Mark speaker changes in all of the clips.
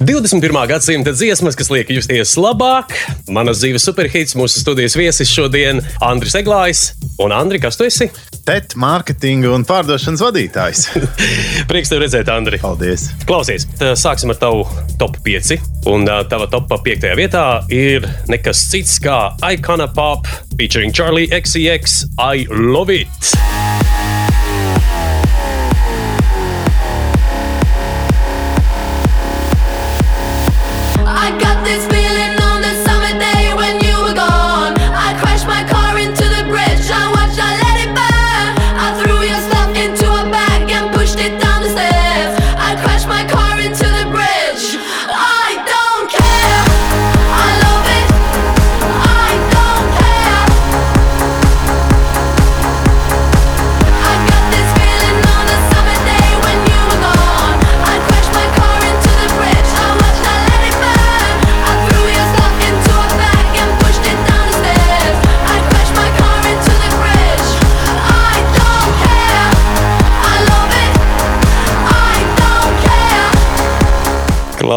Speaker 1: 21. gadsimta dziesmas, kas liek justies labāk. Manas dzīves superhits mūsu studijas viesis šodien - Andris Eglājs. Un Andri, kas tu esi?
Speaker 2: TET mārketinga un pārdošanas vadītājs.
Speaker 1: Prieks tev redzēt, Andri.
Speaker 2: Paldies.
Speaker 1: Klausies, sāksim ar tavu top 5. Un tava top 5. vietā ir nekas cits kā Icona Pop featuring Charlie XCX. I love it!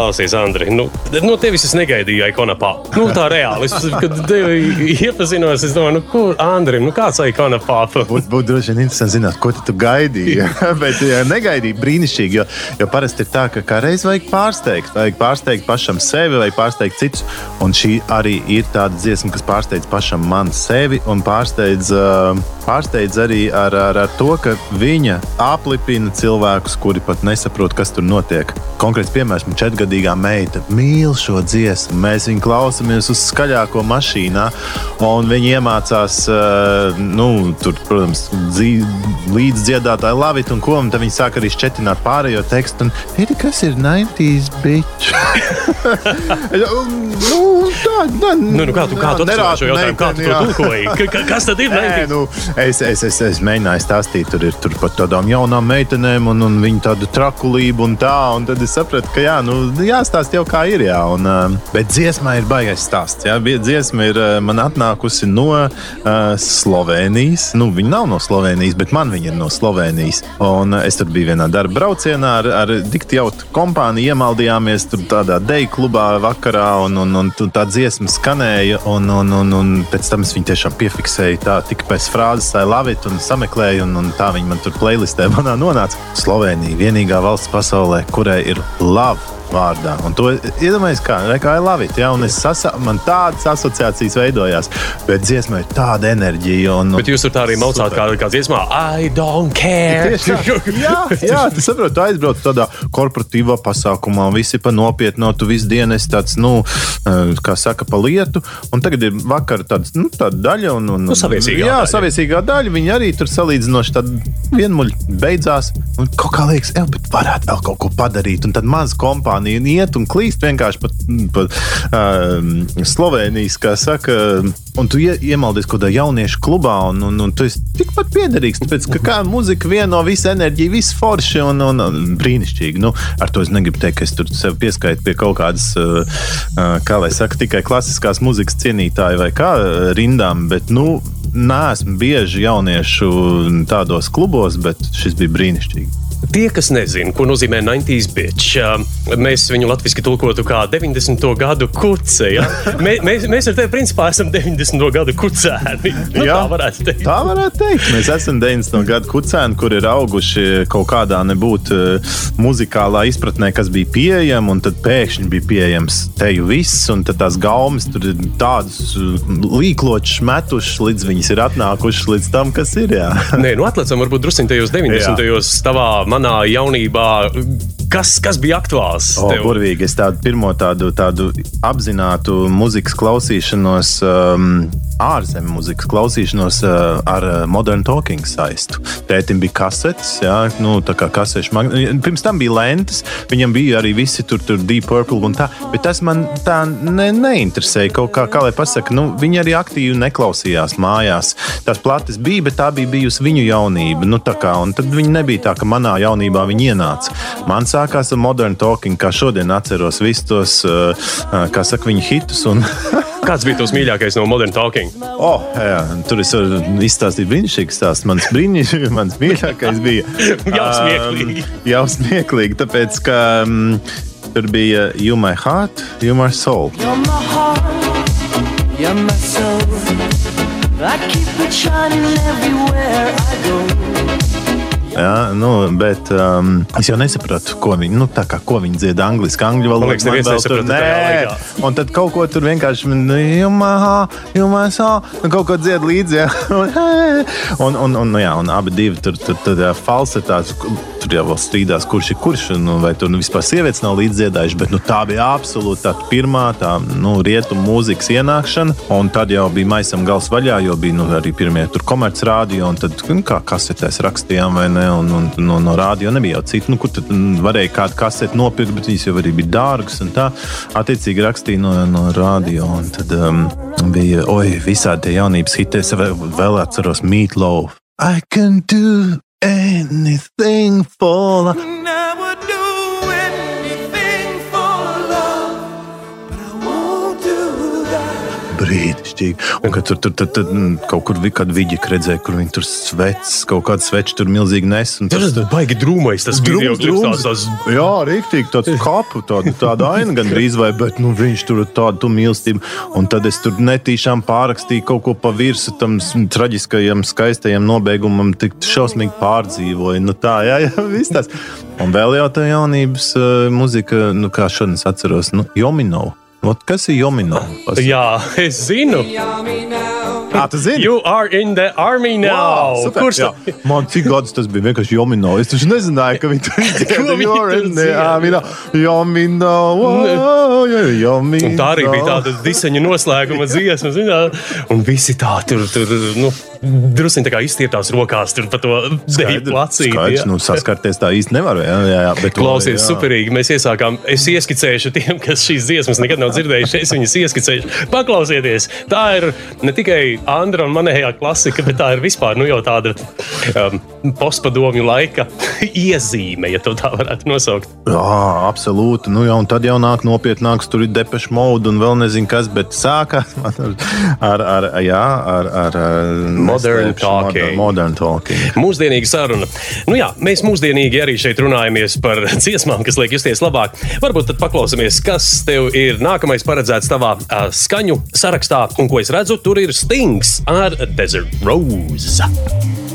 Speaker 1: Klausies, Andri, nu, no tevis es negaidīju ikona pop. Nu, tā reāli. Es, kad tevi iepazinos, es domāju, nu, kur Andrim, nu, kāds ikona pop?
Speaker 2: Būtu būt droši vien interesanti zināt, ko tu, gaidīji. Bet ja, negaidīji brīnišķīgi, jo, jo parasti ir tā, ka kā reiz vajag pārsteigt. Vajag pārsteigt pašam sevi vai pārsteigt citus. Un šī arī ir tāda dziesma, kas pārsteidz pašam man sevi un pārsteidz, uh, pārsteidz arī ar, ar, ar to, ka viņa aplipina cilvēkus, kuri pat nesaprot, kas tur notiek. Konkrēts piemērs, man četrgadīgā meita mīl šo dziesmu. Mēs viņu klausāmies uz skaļāko mašīnā, un viņi iemācās, uh, nu, tur, protams, dzī, līdz dziedātāji lavit un ko, un tad viņi sāk arī šķetināt pārējo tekstu. Un, Edi, kas ir 90s bitch? nu, tā, tā,
Speaker 1: Nu, nu, kā tu, kā tu atceries šo jautājumu? Kā tu to tulkoji? Ka- ka- Kas tad ir?
Speaker 2: Nē,
Speaker 1: 90s?
Speaker 2: nu, es, es, es, es mēģināju stāstīt, tur ir tur par tādām jaunām meitenēm un, un viņu tādu trakulību un tā. Un tad es sapratu, ka jā, nu, jāstāsta jau kā ir. Jā, un, uh, bet dziesmā ir baigais stāsts. Jā, dziesma ir uh, man atnākusi no uh, Slovenijas. Nu, viņa nav no Slovenijas, bet man viņa ir no Slovenijas. Un uh, es tur biju vienā darba braucienā ar, ar diktīvu kompāniju. Iemaldījāmies tur tādā deju klubā vakarā, un, un, un tā dziesma skanēja. Un, un, un, un pēc tam es viņu tiešām piefiksēju. Tā tika pēc frāzes, tā lavit un sameklēju, un, un tā viņa man tur playlistē manā nonāca. Slovenija vienīgā valsts pasaulē, kurai ir lava vārdā. Un to iedomājieties, kā, re, kā ir labi. Ja? Un es sasa, man tādas asociācijas veidojās, bet dziesmā ir tāda enerģija. Un,
Speaker 1: Bet jūs tur tā arī maucāt, kā, kā dziesmā, I don't care.
Speaker 2: Tā. jā, jā, tu saproti, tu aizbrauc tādā korporatīvā pasākumā, visi pa nopietnu, tu visu dienu esi tāds, nu, eh, kā saka, pa lietu. Un tagad ir vakar tāds, nu, tāda daļa. Un, un,
Speaker 1: Nu, saviesīgā
Speaker 2: jā,
Speaker 1: daļa.
Speaker 2: saviesīgā daļa. Viņi arī tur salīdzinoši tādi vienmuļi beidzās. Un kaut kā liekas, jā, bet varētu vēl kaut ko padarīt. Un tad maza kompānija iet un klīst vienkārši pa, pa um, Slovenijas, kā saka, un tu ie, iemaldies kaut kādā jauniešu klubā, un, un, un tu esi tikpat piederīgs. Tāpēc, ka kā muzika vieno visu enerģiju, visu forši un, un, un brīnišķīgi. Nu, ar to es negribu teikt, ka es tur sev pieskaitu pie kaut kādas, uh, uh, kā lai saka, tikai klasiskās muzikas cienītāju vai kā uh, rindām, bet, nu, Nē, bieži jauniešu tādos klubos, bet šis bija brīnišķīgi.
Speaker 1: Tie, kas nezina, ko nozīmē 90s bitch, ā, mēs viņu latviešu tulkotu kā 90. gadu kuce. Ja? Mē, mēs, mēs ar tevi principā esam 90. gadu kucēni. Nu,
Speaker 2: Jā.
Speaker 1: tā varētu teikt.
Speaker 2: Tā varētu teikt. Mēs esam 90. gadu kucēni, kur ir auguši kaut kādā nebūtu muzikālā izpratnē, kas bija pieejama, un tad pēkšņi bija pieejams teju viss, un tad tās gaumas tur ir tādas līkločas metušas, līdz viņas ir atnākušas līdz tam, kas ir. Jā.
Speaker 1: Nē, nu atlicam, varbūt druskuļi tajos 90. gados, tavā manā jaunībā. Kas, kas bija aktuāls?
Speaker 2: O,
Speaker 1: tev?
Speaker 2: burvīgi. Es tādu pirmo tādu, tādu apzinātu mūzikas klausīšanos, um, ārzemju mūzikas klausīšanos uh, ar uh, Modern Talking saistu. Tētim bija kasetes, jā, nu, tā kā kasešu magnēta. Pirms tam bija lentes, viņam bija arī visi tur, tur Deep Purple un tā, bet tas man tā ne, neinteresēja. Kaut kā, kā lai pasaka, nu, viņi arī aktīvi neklausījās mājās. Tās plates bija, bet tā bija bijusi viņu jaunība. Nu, tā kā, un tad viņi nebija tā, ka manā jaunībā viņi ienāca. Man sākās ar Modern Talking, kā šodien atceros visus tos, uh, uh, kā saka, viņu hitus. Un,
Speaker 1: Kāds bija tavs mīļākais no Modern Talking?
Speaker 2: Oh, jā, tur es varu izstāstīt brīnišķīgu stāstu. Mans, brīniš, mans mīļākais bija
Speaker 1: Jau smieklīgi.
Speaker 2: Um, jau smieklīgi, tāpēc ka. Um, Tur bija You My Heart, You My Soul.
Speaker 3: You're my heart, you're my soul. I keep it shining everywhere I go.
Speaker 2: Jā, nu, bet um, es jau nesapratu, ko viņi, nu, tā kā, ko viņi dzied angliski. Angļu valodā tur
Speaker 1: tajā
Speaker 2: nē.
Speaker 1: laikā.
Speaker 2: Un tad kaut ko tur vienkārši nu, jumā, sā, un kaut ko dzied līdzi. jā. Un, un, un, nu, jā, un abi divi tur, tur, tur jā, falsetāts. Tur jau strīdās, kurš ir kurš, un vai tur nu, vispār sievietes nav līdzdziedājušas. Bet nu, tā bija absolūti tā pirmā tā, nu, rietumu mūzikas ienākšana. Un tad jau bija maisam gals vaļā, jo bija nu, arī pirmie tur komercrādio, un tad nu, kā kasetēs rakstījām vai ne. Un, un, no, no rādio nebija jau citu, nu, kur tad mm, varēja kādu kaseti nopirkt, bet viņas jau arī bija dārgas. Tā attiecīgi rakstīja no, no rādio. Tad um, bija oi, visādi tie jaunības hiti. Es vēl, vēl atceros Meatloaf. I can do anything for love. Brīnišķīgi. Un kad tur, tur, tur, tur mm, kaut kur bija redzēja, kur viņi tur sveic, kaut kāda sveča tur milzīgi nes.
Speaker 1: Tas ir baigi drūmais, tas video klips tās,
Speaker 2: Jā, rīktīgi tāds kapu, tāda, tāda aina gandrīz vai, bet nu, viņš tur tādu tu mīlestību. Un tad es tur netīšām pārakstīju kaut ko pa virsmu tam traģiskajam, skaistajam nobeigumam, tik šausmīgi pārdzīvoju. Nu, tā, jā, jā, viss tas. Un vēl jau tā jaunības uh, muzika, nu, kā šodien atceros, nu, Jomino. Ot, kas ir Jomino? Pas...
Speaker 1: Jā, es zinu.
Speaker 2: Kā tu zini?
Speaker 1: You are in the army now.
Speaker 2: Wow, super,
Speaker 1: Kurš
Speaker 2: jā. Man cik gadus tas bija vienkārši jomino. Es taču nezināju, ka viņi tur
Speaker 1: Ko viņi tur dzied?
Speaker 2: Jomino, wow, jomino.
Speaker 1: Un tā arī bija tāda diseņa noslēguma dziesma. zinā, Un visi tā tur, tur nu, drusku tā kā izstieptās rokās tur pa to deju placīti.
Speaker 2: Skaidrs,
Speaker 1: jā.
Speaker 2: nu, saskarties tā īsti nevar. Jā, jā, jā, bet,
Speaker 1: Klausies,
Speaker 2: jā.
Speaker 1: superīgi. Mēs iesākām. Es ieskicēšu tiem, kas šīs dziesmas nekad nav dzirdējuši. Es viņas ieskicēšu. Paklausieties, tā ir ne tikai Andra un manējā klasika, bet tā ir vispār nu, tāda um, postpadomju laika iezīme, ja tā varētu nosaukt.
Speaker 2: Jā, absolūti. Nu, jā, un tad jau nāk nopietnāks, tur ir depeša mode un vēl nezinu kas, bet sākās ar, ar, ar, jā, ar, ar,
Speaker 1: Modern
Speaker 2: neslēpšu,
Speaker 1: talking.
Speaker 2: Modern, modern talking.
Speaker 1: Mūsdienīga saruna. Nu jā, mēs mūsdienīgi arī šeit runājamies par dziesmām, kas liek justies labāk. Varbūt tad paklausāmies, kas tev ir nākamais paredzēts tavā uh, skaņu sarakstā. Un ko es redzu, tur ir Stings ar Desert Rose.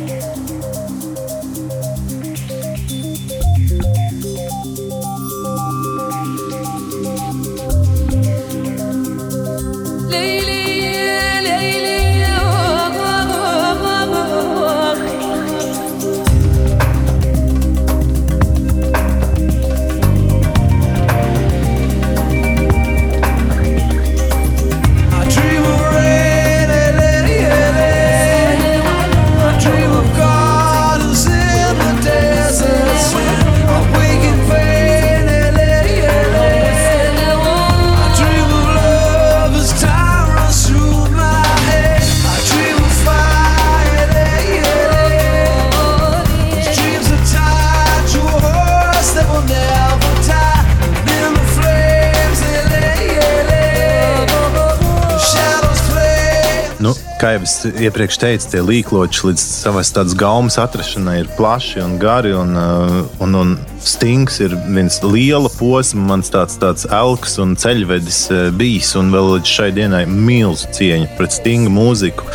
Speaker 2: Kā jau es iepriekš teicu, tie līkloči līdz savai tādas gaumas atrašanai ir plaši un gari. Un, uh, un, un stings ir viens liela posma, mans tāds, tāds elks un ceļvedis uh, bijis. Un vēl līdz šai dienai milzu cieņa pret stingu mūziku.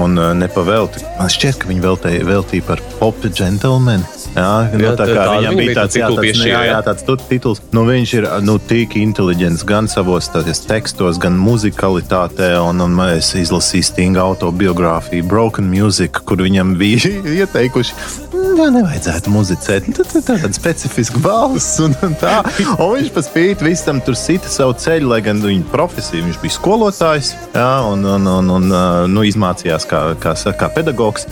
Speaker 2: Un uh, nepavēlti. Man šķiet, ka viņi veltīja, veltīja par pop gentlemani. Jā, nu,
Speaker 1: Jā,
Speaker 2: tā kā
Speaker 1: tā
Speaker 2: viņam bija tāds, jā, tāds, jā,
Speaker 1: jā.
Speaker 2: tāds tu- tituls. Nu, viņš ir nu, tik inteliģents gan savos tādos tekstos, gan muzikalitātē. Un, un es izlasīju Stinga autobiogrāfiju Broken Music, kur viņam bija ieteikuši. Jā, nevajadzētu muzicēt. Nu, tad- tad Tāda specifiska balss un, un tā. Un viņš pa spīti visam tur sita savu ceļu, lai gan viņa profesija viņš bija skolotājs jā, un, un, un, un nu, izmācījās kā, kā, kā pedagogs.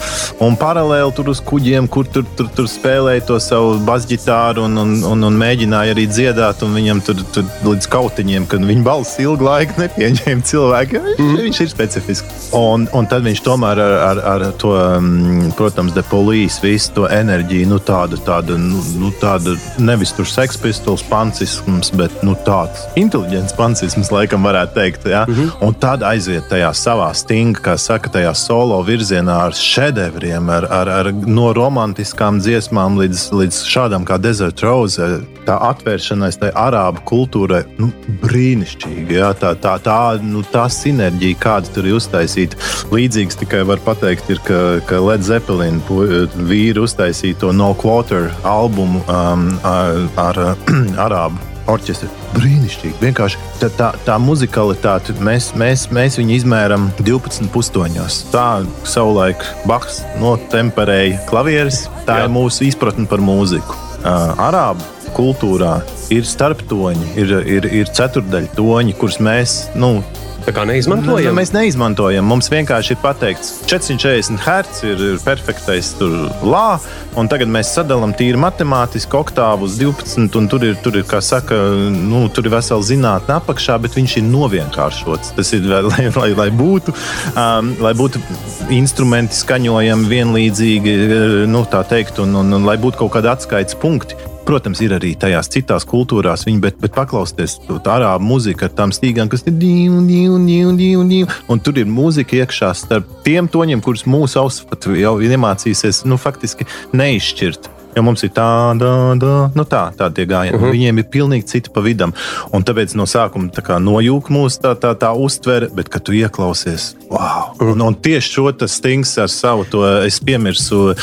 Speaker 2: Un paralēli tur uz kuģiem, kur tur, tur, tur spēlēja to savu basģitāru un, un, un, un mēģināja arī dziedāt. un Viņam tur, tur līdz kautiņiem, kad viņa balss ilgu laiku nepieņēma cilvēki. Viņš, mm. viņš ir specifisks. Un, un tad viņš tomēr ar, ar, ar to, mm, protams, de polīs, visu to enerģija, nu, tāda, tāda, nu, nu, tāda nevis tur sekspistols, pancisms, bet nu, tāds inteliģents pancisms, laikam, varētu teikt. Ja? Mm -hmm. Un tad aiziet tajā savā stinga, kā saka, tajā solo virzienā ar šedevriem, ar, ar, ar no romantiskām dziesmām līdz, līdz šādām kā Desert Rose. Tā atvēršanās tai arābu kultūrai nu, brīnišķīgi. Ja? Tā, tā, tā, nu, tā sinerģija, kāda tur ir uztaisīta, līdzīgs tikai var pateikt, ir, ka, ka Led Zeppelin vīri uztaisīja to No Quarter albumu um, ar, ar arābu orķestri. Brīnišķīgi. Vienkārši tā, tā, tā muzikalitāte, mēs, mēs, mēs viņu izmērām 12 pustoņos. Tā savulaik Baks notemperēja klavieres. Tā Jā. ir mūsu izpratne par mūziku. Uh, arābu kultūrā ir starptoņi, ir, ir, ir ceturdaļtoņi, kurus mēs nu,
Speaker 1: Tā kā neizmantojam.
Speaker 2: Nu, mēs neizmantojam. Mums vienkārši ir pateikts, 440 Hz ir, ir perfektais lā, un tagad mēs sadalām tīri matemātiski oktāvu uz 12, un tur ir, tur ir kā saka, nu, tur ir vesela zinātnē apakšā, bet viņš ir novienkāršots. Tas ir, lai, lai, lai, būtu, um, lai būtu instrumenti skaņojami vienlīdzīgi, nu, tā teikt, un, un, un lai būtu kaut kādi atskaites punkti. Protams, ir arī tajās citās kultūrās, viņi, bet, bet paklausieties, tā arābu mūzika ar tām stīgām, kas ir divi, divi, divi, divi, divi. Un tur ir mūzika iekšā starp tiem toņiem, kurus mūsu auss pat jau iemācīsies nu, faktiski neizšķirt. Jo mums ir tāda, tā, nu tā, tā tie gājieni. Uh -huh. Viņiem ir pilnīgi cita pa vidam. Un tāpēc no sākuma tā nojūg mūsu tā, tā, tā uztvere, bet kad tu ieklausies, wow! Un, un tieši šo tas stings ar savu to es piemirsu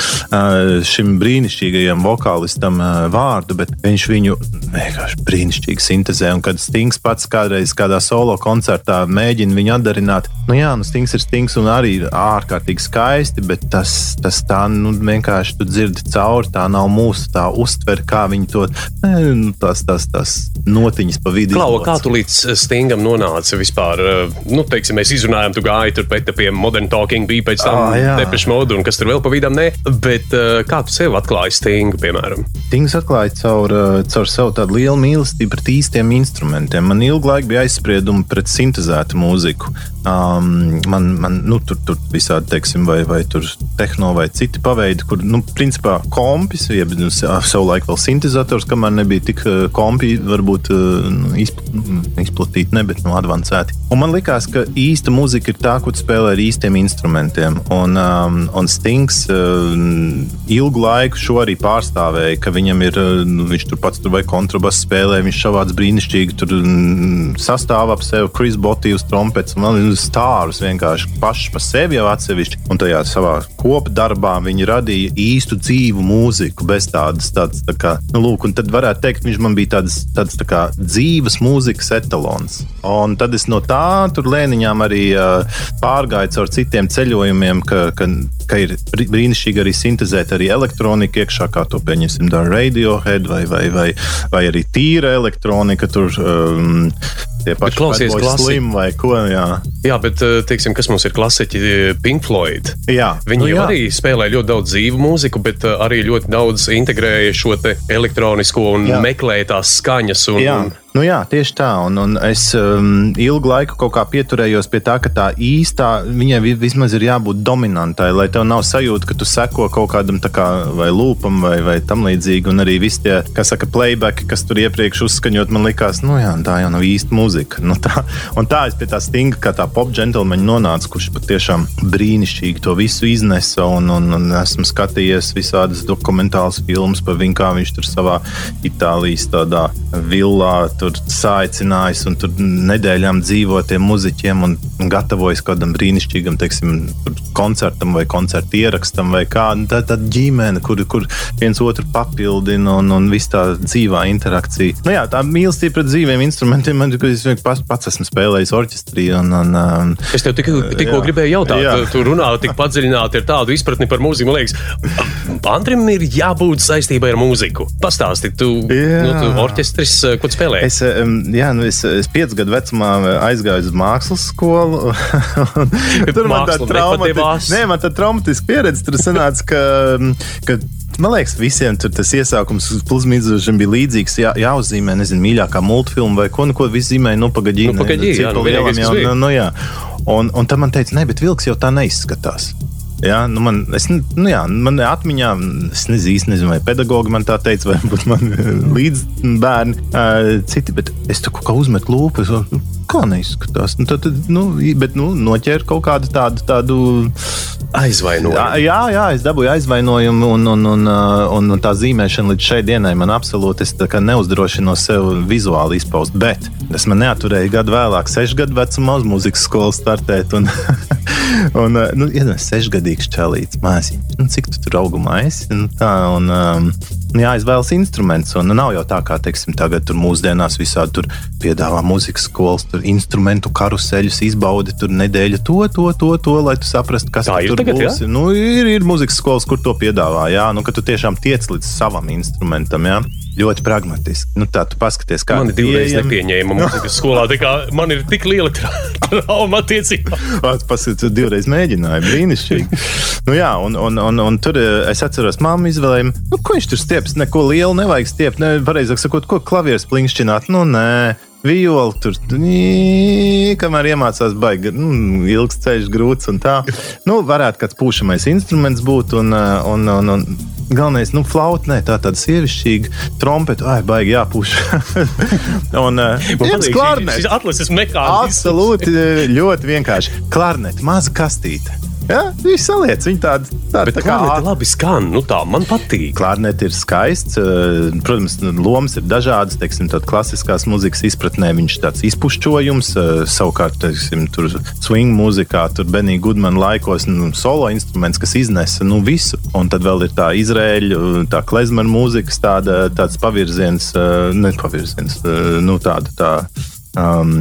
Speaker 2: šim brīnišķīgajam vokālistam vārdu, bet viņš viņu vienkārši brīnišķīgi sintēzē. Un kad stings pats kādreiz kādā solo koncertā mēģina viņu atdarināt, nu jā, nu stings ir stings un arī ārkārtīgi skaisti, bet tas, tas tā nu, vienkārši tu dzirdi cauri. Tā nav mūsu tā uztvere, kā viņi to nu, tās, tās, tās notiņas pa vidu.
Speaker 1: Klau, kā tu līdz Stingam nonāci vispār? Nu, teiksim, mēs izrunājām, tu gāji tur pēc tam Modern Talking, bija pēc tam ah, Depeche Mode un kas tur vēl pa vidam, ne. Bet kā tu sev atklāji Stingu, piemēram?
Speaker 2: Stings atklāja caur, caur savu tādu lielu mīlestību pret īstiem instrumentiem. Man ilgu laiku bija aizspriedumi pret sintēzētu mūziku. Um, man, man nu, tur, tur visādi, teiksim, vai, vai tur tehno vai citi paveidi, kur, nu, principā, kompis, jeb savulaik vēl sintetizators, kamēr nebija tik kompi, varbūt nu, izplatīti, ne, bet nu, avansēti. Un man likās, ka īsta muzika ir tā, ko spēlē ar īstiem instrumentiem. Un, um, un Stings um, ilgu laiku šo arī pārstāvēja, ka viņam ir, nu, viņš tur pats tur vai kontrabass spēlē, viņš savāds brīnišķīgi tur sastāv ap sevi, Chris Botijs, trompets. Man stārus vienkārši paši par sevi jau atsevišķi. Un tajā savā kopdarbā viņi radīja īstu dzīvu mūziku, bez tādas, tādas tā kā, nu, lūk, un tad varētu teikt, viņš man bija tāds, tāds tā kā dzīves mūzikas etalons. Un tad es no tā tur lēniņām arī uh, pārgāju caur citiem ceļojumiem, ka, ka, ka ir brīnišķīgi arī sintēzēt arī elektroniku iekšā, kā to pieņemsim, dara Radiohead vai, vai, vai, vai arī tīra elektronika. Tur, um, tie paši
Speaker 1: klausies
Speaker 2: slim vai ko. Jā.
Speaker 1: jā, bet teiksim, kas mums ir klasiķi Pink Floyd?
Speaker 2: Jā,
Speaker 1: Viņi
Speaker 2: nu, jā.
Speaker 1: arī spēlē ļoti daudz dzīvu mūziku, bet arī ļoti daudz integrēja šo elektronisko un jā. meklēja tās skaņas. Un,
Speaker 2: jā.
Speaker 1: un,
Speaker 2: Nu jā, tieši tā. Un, un es um, ilgu laiku kaut kā pieturējos pie tā, ka tā īstā viņai vismaz ir jābūt dominantai, lai tev nav sajūta, ka tu seko kaut kādam kā, vai lūpam vai, vai tam līdzīgi. Un arī visi tie, kas saka, playback, kas tur iepriekš uzskaņot, man likās, nu jā, tā jau nav īsta mūzika. Nu, tā, un tā es pie tā stinga, kā tā pop džentlmeņa nonāca, kurš patiešām brīnišķīgi to visu iznesa. Un, un, un esmu skatījies visādas dokumentālas filmas par viņu, kā viņš tur savā Itālijas tādā villā tur saicinājis un tur nedēļām dzīvo tiem muzeķiem un gatavojas kādam brīnišķīgam, teiksim, koncertam vai koncertu ierakstam vai kā. Tā ir ģimene, kur, kur viens otru papildina un, un viss tā dzīvā interakcija. Nu, jā, tā mīlestība pret dzīviem instrumentiem, man es pats, pats esmu spēlējis orķestrī. Un, un, um,
Speaker 1: es tev tik, tikko gribēju jautāt, jā. tu runā tik padziļināti ar tādu izpratni par mūziku. Man liekas, Antrim ir jābūt saistībai ar mūziku. Pastāsti, tu, jā. nu, tu orķestris, ko tu spēlē?
Speaker 2: Es, jā, nu es, es piecu gadu vecumā aizgāju uz mākslas skolu.
Speaker 1: tur man tāda
Speaker 2: tā traumatiska pieredze tur sanāca, ka, ka Man liekas, visiem tas iesākums plūsmīdzošiem bija līdzīgs. Jā, jāuzzīmē, nezinu, mīļākā multfilma vai ko, nu, ko visi zīmēja, nu, pagaidī.
Speaker 1: Nu, pagaidī, jā, nu,
Speaker 2: jau, nu, nu, jā. Un, un tad man teica, nē, bet vilks jau tā neizskatās. Jā, nu man, es, nu jā, man atmiņā, es nezinu, īsti nezinu, vai pedagogi man tā teica, vai varbūt man līdzbērni, uh, citi, bet es tur kaut kā uzmetu lūpu. Es, nu, kā neizskatās? Nu, tad, nu, bet nu, noķēru kaut kādu tādu. tādu
Speaker 1: Aizvainojumu.
Speaker 2: Jā, jā, es dabūju aizvainojumu, un, un, un, uh, un, un tā zīmēšana līdz šai dienai man absolūti neuzdrošinos sev vizuāli izpaust. Bet tas man neaturēja gadu vēlāk, sešu gadu vecumā uz muzikas skolu startēt. Un, un, uh, nu, ja sešgadīgs čelīts, māsīm, nu, cik tu tur augumā esi? Nu, tā, un, um, jāizvēlas instruments. Un nav jau tā, kā teiksim, tagad mūsdienās visādi tur piedāvā muzikas skolas, tur instrumentu karuseļus, izbaudi tur nedēļu to, to, to, to lai tu saprastu, kas
Speaker 1: Tā
Speaker 2: tur
Speaker 1: tagad,
Speaker 2: būs.
Speaker 1: jā?
Speaker 2: Nu, ir, ir muzikas skolas, kur to piedāvā. Jā, nu, ka tu tiešām tiec līdz savam instrumentam. Jā. Ļoti pragmatiski. Nu, tā tu paskaties, kā
Speaker 1: Man ir divreiz nepieņēma mūzikas skolā. tā kā Man ir tik liela tra- trauma attiecībā.
Speaker 2: Pats paskatās, divreiz mēģināja. Brīnišķīgi. nu, jā, un, un, un, un tur eh, es atceros, māmu izvēlējumu, nu, ko viņš tur stieps. Neko lielu nevajag stiept. Ne, pareizāk sakot, ko klavieres plinkšķināt. Nu, nē. Violi tur nī, kamēr iemācās baigi. Nu, ilgs ceļš, grūts un tā. Nu, varētu kāds pūšamais instruments būt. Un, eh, un, un, un, galvenais, nu, flautnē, tā tāda sievišķīga trompeta. Ai, baigi jāpūš. un,
Speaker 1: patīk šī- šis atlases mehānisms.
Speaker 2: Absolūti ļoti vienkārši. Klarnete, maza kastīte. Ja, viņš saliec viņu tādu tādu
Speaker 1: Bet
Speaker 2: tā
Speaker 1: kā tā labi skan, nu tā man patīk.
Speaker 2: Klarnete ir skaists. eh, Protams, nu, lomas ir dažādas. Teiksim, klasiskās mūzikas izpratnē viņš ir tāds izpušķojums. eh, Savukārt, teiksim, tur swing mūzikā, tur Benija Goodmana laikos, nu, solo instruments, kas iznesa nu, visu. Un tad vēl ir tā izrēļu, tā klezmera mūzikas, tāda, tāds pavirziens, eh, ne pavirziens, nu, tāda. Tā, um,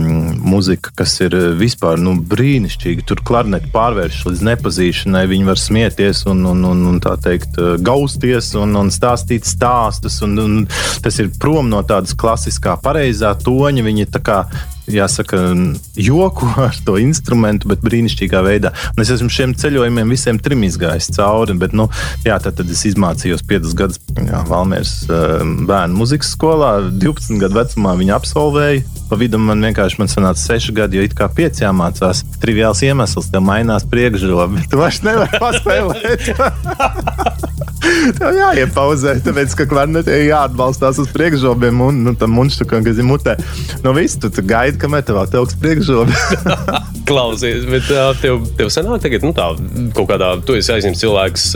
Speaker 2: mūzika, kas ir uh, vispār nu, brīnišķīga. Tur klarneti pārvēršas līdz nepazīšanai. Viņi var smieties un, un, un, un tā teikt, uh, gausties un, un stāstīt stāstus. Un, un tas ir prom no tādas klasiskā, pareizā toņa. Viņi tā kā jāsaka, joku ar to instrumentu, bet brīnišķīgā veidā. Un es esmu šiem ceļojumiem visiem trim izgājis cauri. Bet, nu, jā, tad, tad es izmācījos 5 gadus jā, Valmieras uh, bērnu muzikas skolā. 12 gadu vecumā viņa absolvēja. Pa vidu man vienkārši man sanāca 6 gadi, jo it kā 5 jāmācās. Triviāls iemesls, tev mainās priekšrobi. Tu vairs nevari paspēlēt. Tev jāiepauzē, tāpēc, ka klarnetē jāatbalstās uz priekšrobiem un nu, tam munštukam, kas ir mutē. No viss tu, tu gaidi, kamēr tev atvilks priekšrobi.
Speaker 1: Klausies, bet tev, tev sanāk, tagad, nu tā, kaut kādā, tu esi aizņemts cilvēks,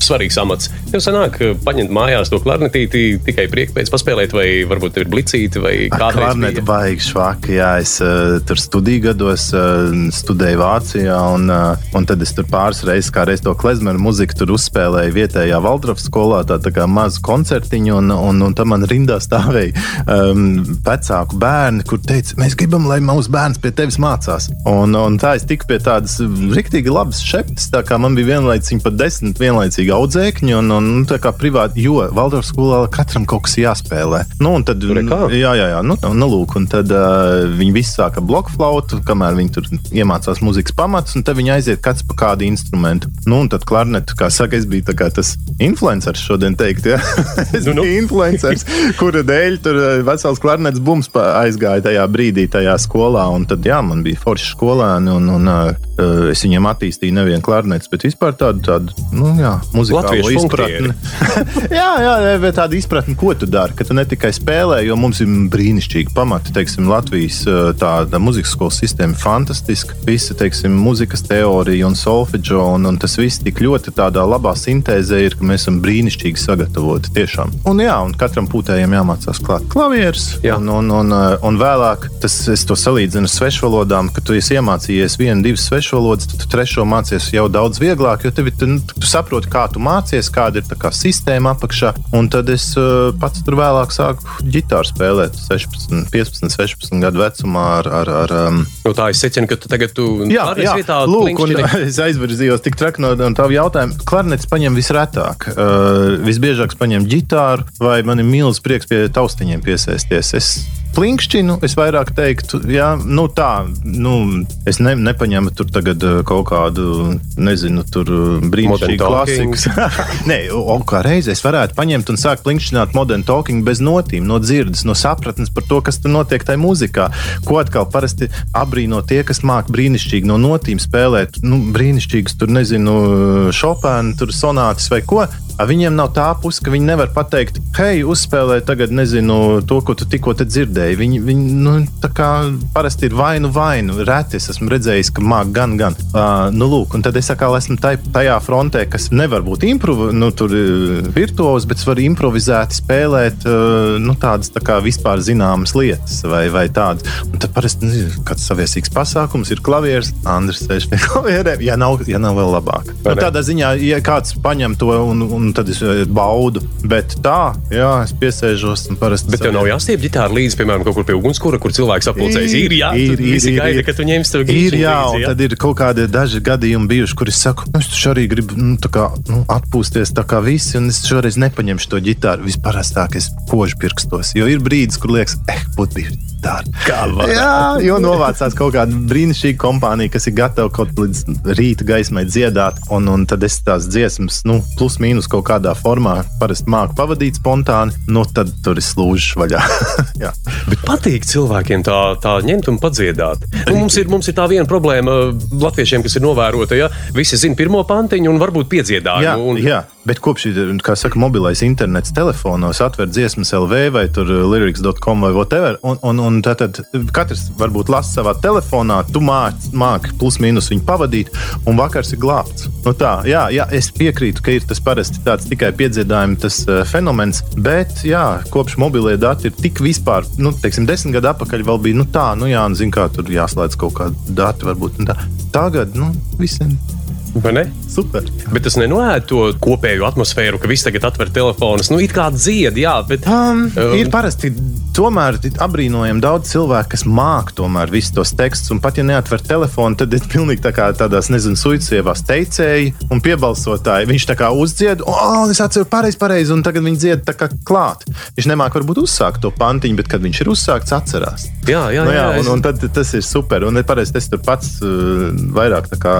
Speaker 1: svarīgs amats. Tev sanāk, paņemt mājās to klarnetīti tikai prieka pēc paspēlēt, vai varbūt tev ir blicīti, vai kādreiz
Speaker 2: Klarneta
Speaker 1: bija?
Speaker 2: baigi švaki, jā, es uh, tur studiju gados uh, studēju Vācijā, un, uh, un tad es tur pāris reizes, kā reiz to klezmeru muziku tur uzspēlēju vietējā Valdorfa skolā, tā, tā kā mazu koncertiņu, un, un, un tam man rindā stāvēja um, vecāku bērni, kur teica, mēs gribam, lai mūsu bērns pie tevis mācās. Un, un tā es tiku pie tādas rīktīgi labas šeptes, tā kā man bija vienlaicīgi pat desmit vienlaicīgi audzēkņi, un, un nu, tā kā privāti, jo Valdorfa skolā katram kaut kas jāspēlē. Nu, un tad? Jā, jā, jā. Nu, nu, lūk, un tad uh, viņi visi sāka bloku flautu, kamēr viņi tur iemācās mūzikas pamatus, un tad viņi aiziet katrs pa kādu instrumentu. Nu, un tad klarnetu, kā saka, es biju tas influenceris šodien teikt, ja? es
Speaker 1: Nu, nu.
Speaker 2: biju influenceris, kura dēļ tur vesels klarnets bums aizgāja tajā brīdī tajā skolā, tad, jā, man bija forši skolēni, un, un uh, es viņiem attīstīju nevienu klarnetu, bet vispār tādu, tādu, nu, jā, muzikālo
Speaker 1: Latviešu
Speaker 2: izpratni. jā, jā, bet tāda izpratne, ko tu dari, ka tu ne tikai spēlē, jo mums ir brīnišķīgi pamati. Teiksim, Latvijas tāda muzikas skolas sistēma ir fantastiska. Visa, teiksim, muzikas teorija un solfeģo, un, un tas viss tik ļoti tādā labā sintēzē ir, ka mēs esam brīnišķīgi sagatavoti tiešām. Un jā, un katram pūtējam jāmācās klāt klavierus,
Speaker 1: Jā.
Speaker 2: un, un, un, un vēlāk tas, es to salīdzinu ar svešvalodām, ka tu esi iemācījies vienu, divas svešvalodas, tad tu trešo mācies jau daudz vieglāk, jo tev, ir, tu, nu, tu saproti, kā tu mācies, kāda ir tā kā sistēma apakšā. Un tad es uh, pats tur vēlāk sāku ģitāru spēlēt, 16, 15, 16 gadu vecumā. Ar, ar, ar, um,
Speaker 1: No tā es secinu, ka tu tagad tu
Speaker 2: Jā, jā.
Speaker 1: vietā
Speaker 2: Lūk, un es aizvirzījos tik traki no, no tā jautājuma. Klarnets paņem visretāk. Uh, visbiežāk es paņemu ģitāru, vai man ir milzīgs prieks pie taustiņiem piesēsties. Es plinkšķinu, es vairāk teiktu, jā, nu tā, nu, es ne, nepaņemu tur tagad uh, kaut kādu, nezinu, tur uh, brīnišķīgu klasiku. Nē, un kā reiz es varētu paņemt un sākt plinkšķināt modern talking bez notīm, no dzirdes, no sapratnes par to, kas tur notiek tajā mūzikā. Ko atkal parasti abrīno tie, kas māk brīnišķīgi no notīm spēlēt, nu, brīnišķīgus tur, nezinu, šopēnu, tur sonātas vai ko. A Viņiem nav tā puse, ka viņi nevar pateikt, hei, uzspēlē tagad, nezinu, to, ko tu tikko dzirdēji. Viņi, viņi nu, tā kā parasti ir vainu, vainu. Reti es esmu redzējis, ka māk gan, gan. Uh, nu, lūk, un tad es atkal esmu tai, tajā frontē, kas nevar būt improv, nu, tur, uh, virtuos, bet es varu improvizēti spēlēt uh, nu, tādas tā kā vispār zināmas lietas vai, vai tādas. Un tad parasti nezinu, kāds saviesīgs pasākums ir klavieris, Andris sēž pie klavierēm, ja nav, ja nav vēl labāk. Nu, tādā ziņā, ja kāds paņem to un, un tad es eh, baudu, bet tā, jā, es piesēžos un parasti.
Speaker 1: Bet tev nav jāstiep ģitāra līdzi, piemēram, kaut kur pie ugunskura, kur cilvēks apulcējas. Ir, jā,
Speaker 2: ir, ir, ir,
Speaker 1: gaida,
Speaker 2: ir.
Speaker 1: ka tu ņemsi to
Speaker 2: Ir,
Speaker 1: gītiņu
Speaker 2: jā,
Speaker 1: līdzi,
Speaker 2: un tad ir kaut kādi daži gadījumi bijuši, kur es saku, nu, es taču arī gribu nu, kā, nu, atpūsties tā kā visi, un es šoreiz nepaņemšu to ģitāru. Visparastāk es kožu pirkstos, jo ir brīdis, kur liekas, eh, būtu bijis. Jā, jo novācās kaut kāda brīnišķīga kompānija, kas ir gatava kaut līdz rīta gaismai dziedāt, un, un tad es tās dziesmas, nu, plus mīnus kaut kādā formā, parasti māku pavadīt spontāni, nu, tad tur ir slūžs vaļā.
Speaker 1: Bet patīk cilvēkiem tā, tā ņemt un padziedāt. Nu, mums, ir, mums ir tā viena problēma latviešiem, kas ir novērota. Ja? Visi zina pirmo pantiņu un varbūt piedzīvojumu.
Speaker 2: Jā,
Speaker 1: Un,
Speaker 2: jā, bet kopš ir kā saka, mobilais internets telefonos, atver dziesmas LV vai uh, lyrics.com vai whatever. Un, un, un tad, tad katrs varbūt lasa savā telefonā, tu māci māk, plus mīnus viņu pavadīt, un vakars ir glābts. Nu tā, jā, jā, es piekrītu, ka ir tas parasti tāds tikai piedzīvojums, tas uh, fenomens, bet jā, kopš mobilie dati ir tik vispār, nu, teiksim, desmit gadu atpakaļ vēl bija nu, tā, nu jā, nu, zin, kā tur jāslēdz kaut kādi dati varbūt. tā. Tagad, nu, visiem? Super.
Speaker 1: Bet tas nenoēd to kopējo atmosfēru, ka visi tagad atver telefonus. Nu, it kā dzied, jā, bet.
Speaker 2: Um,
Speaker 1: Um,
Speaker 2: ir parasti tomēr apbrīnojami daudz cilvēku, kas māca tomēr visus tos tekstus. Un pat ja neatver telefonu, tad ir pilnīgi tā kā tādās, nezinu, suicievās teicēji un piebalsotāji. Viņš tā kā uzdzied, oh, es atceru pareizi, pareizi, un tagad viņi dzied tā kā klāt. Viņš nemāk varbūt uzsākt to pantiņu, bet kad viņš ir uzsākts, atcerās.
Speaker 1: Jā, jā,
Speaker 2: Nu,
Speaker 1: jā,
Speaker 2: jā,
Speaker 1: es-
Speaker 2: un, un tad tas ir super. Un parasti es tur pats uh, vairāk kā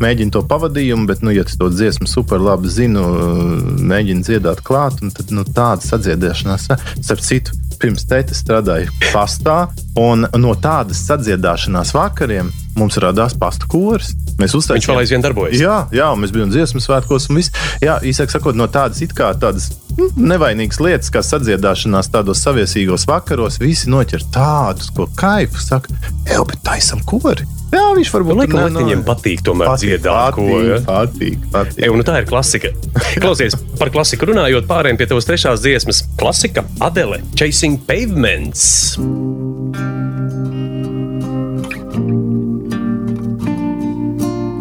Speaker 2: mēģinu to pavadījumu, bet, nu, ja tu to dziesmu super labi zinu, uh, mēģinu dziedāt klāt, un tad nu, tāda sadziedēšanās, starp citu, pirms tēta strādāja pastā, un no tādas sadziedāšanās vakariem mums radās pasta kurs. Mēs
Speaker 1: Viņš
Speaker 2: uztaisījām
Speaker 1: vēl aizvien darbojas.
Speaker 2: Jā, jā, mēs bijām dziesmu svētkos. un viss. Jā, īsāk sakot, no tādas it kā tādas nu, nevainīgas lietas, kā sadziedāšanās tādos saviesīgos vakaros, visi noķer tādus, ko kaifu saka, jau, bet taisam kori. Jā, viņš varbūt ne-
Speaker 1: ka
Speaker 2: ne-
Speaker 1: viņiem patīk tomēr dziedāt, ko.
Speaker 2: patīk,
Speaker 1: Ja?
Speaker 2: patīk, patīk.
Speaker 1: Ej, nu tā ir klasika. Klausies, par klasiku runājot, pārējiem pie tavas trešās dziesmas. Klasika, Adele, Chasing Pavements.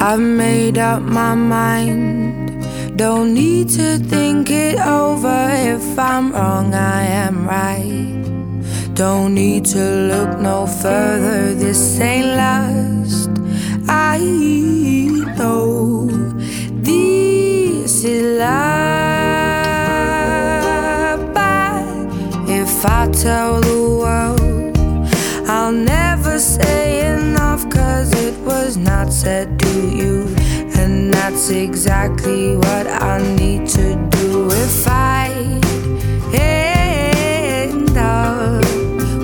Speaker 4: I've made up my mind. Don't need to think it over. If I'm wrong, I am right. Don't need to look no further. This ain't last. I that's exactly what I need to do if I end up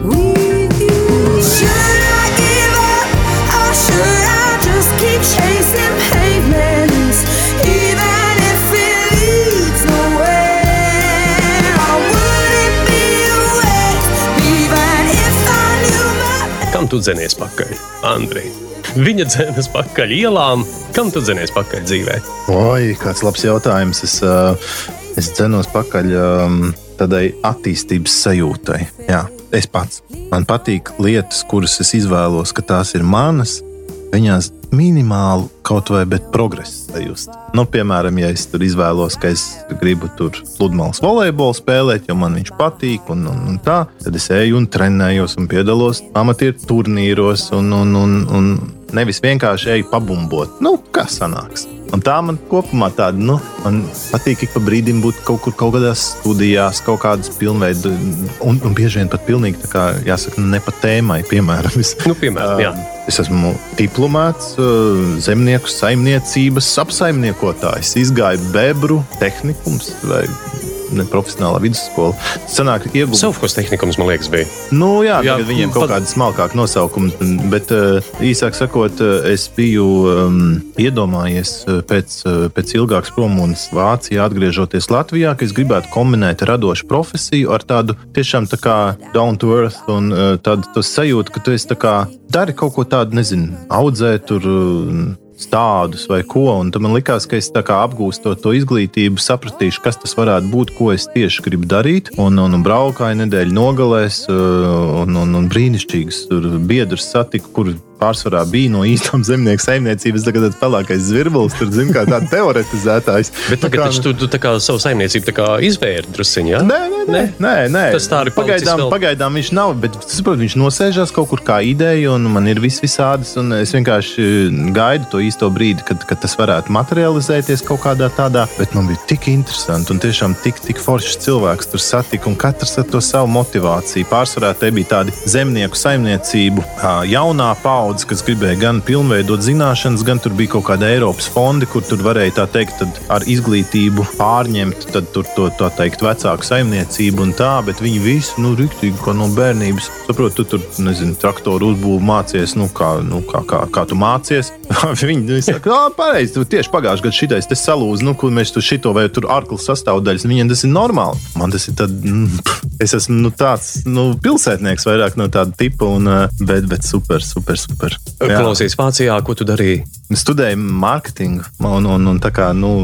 Speaker 4: with you. Should I give up or should I just keep chasing pavements? Even if it leads nowhere, I wouldn't be awake. Even if I knew my
Speaker 1: Kam tu dzenies pakaļ, Andrej? Viņa dzenas pakaļ ielām, kam tu dzenies pakaļ dzīvē?
Speaker 2: Oi, kāds labs jautājums. Es, uh, es cenos pakaļ um, tādai attīstības sajūtai. Jā, es pats. Man patīk lietas, kuras es izvēlos, ka tās ir manas. Viņās minimāli kaut vai progresu sajust. Nu, piemēram, ja es tur izvēlos, ka es gribu tur pludmales volejbolu spēlēt, jo man viņš patīk, un, un, un tā, tad es eju un trenējos un piedalos amatieru turnīros, un, un, un, un nevis vienkārši eju pabumbot. Nu, kā sanāks? Un tā man kopumā tāda, nu, man patīk ik pa brīdim būt kaut kur, kaut kādās studijās, kaut kādas pilnveidu, un, un bieži vien pat pilnīgi, tā kā, jāsaka, ne pa tēmai, piemēram. Es,
Speaker 1: Nu, piemēram, jā.
Speaker 2: Es esmu diplomāts, uh, zemnieku saimniecības apsaimniekotājs. Izgāju bebru tehnikums vai ne, profesionālā vidusskola. Sanāk, iegūt
Speaker 1: Sofkos tehnikums, man liekas, bija.
Speaker 2: Nu, jā,
Speaker 1: Jā,
Speaker 2: viņiem
Speaker 1: pat-
Speaker 2: kaut kāda smalkāka nosaukuma, bet uh, īsāk sakot, uh, es biju um, iedomājies uh, pēc, pēc ilgākas promonas Vācijā, atgriežoties Latvijā, ka es gribētu kombinēt radošu profesiju ar tādu tiešām tā kā down to earth un tādu to sajūtu, ka tu esi tā kā dari kaut ko tādu, nezinu, audzē tur. Uh, Stādus vai ko, un tad man likās, ka es apgūstot to izglītību, sapratīšu, kas tas varētu būt, ko es tieši gribu darīt. Un, un, un braukāju nedēļu nogalēs, uh, un, un, un brīnišķīgs biedrs satiku, kur pārsvarā bija no īstām zemnieku saimniecības. Tagad tāds pelēkais zvirbulis, tur zina, kā tāds teoretizētājs.
Speaker 1: Bet
Speaker 2: Tā
Speaker 1: tagad
Speaker 2: kā-
Speaker 1: tu, tu tā kā savu saimniecību izvērti drusciņā. Ja?
Speaker 2: Nē, nē, nē, nē, nē.
Speaker 1: Tas tā arī
Speaker 2: pagaidām,
Speaker 1: vēl.
Speaker 2: pagaidām viņš nav. Bet, saprot, viņš nosēžās kaut kur kā ideja, un man ir vis visādas. Es vienkārši gaidu to īsto brīdi, kad, kad tas varētu materializēties kaut kādā tādā. Bet man bija tik interesanti un tiešām tik, tik foršs cilvēks tur satika, un katrs ar to savu motivāciju. Pārsvarā te bija tādi zemnieku saimniecību, jaunā paudze, kas gribēja gan pilnveidot zināšanas, gan tur bija kaut kāda Eiropas fonda, kur tur varēja tā teikt, ar izglītību pārņemt to tā teikt, vecāku saimniecību un tā, bet viņi visi, nu, rīktīgi, kā no bērnības, saprot, tu tur, nezinu, traktoru uzbūvu mācies, nu, kā, nu, kā, kā, kā tu mācies. viņi nu, saka, ah, pareizi, tu tieši pagājušajā gadā šitais te salūzi, nu, kur mēs tur šito vai tur arklas sastāvdaļas, viņiem tas ir normāli. Man tas ir tad, mm, es esmu nu, tāds, nu, pilsētnieks vairāk no tāda tipa, un, eh, bet, bet super, super, super. Jā.
Speaker 1: Klausies Vācijā, ko tu darīji?
Speaker 2: Studēju mārketingu un, un, un tā kā nu,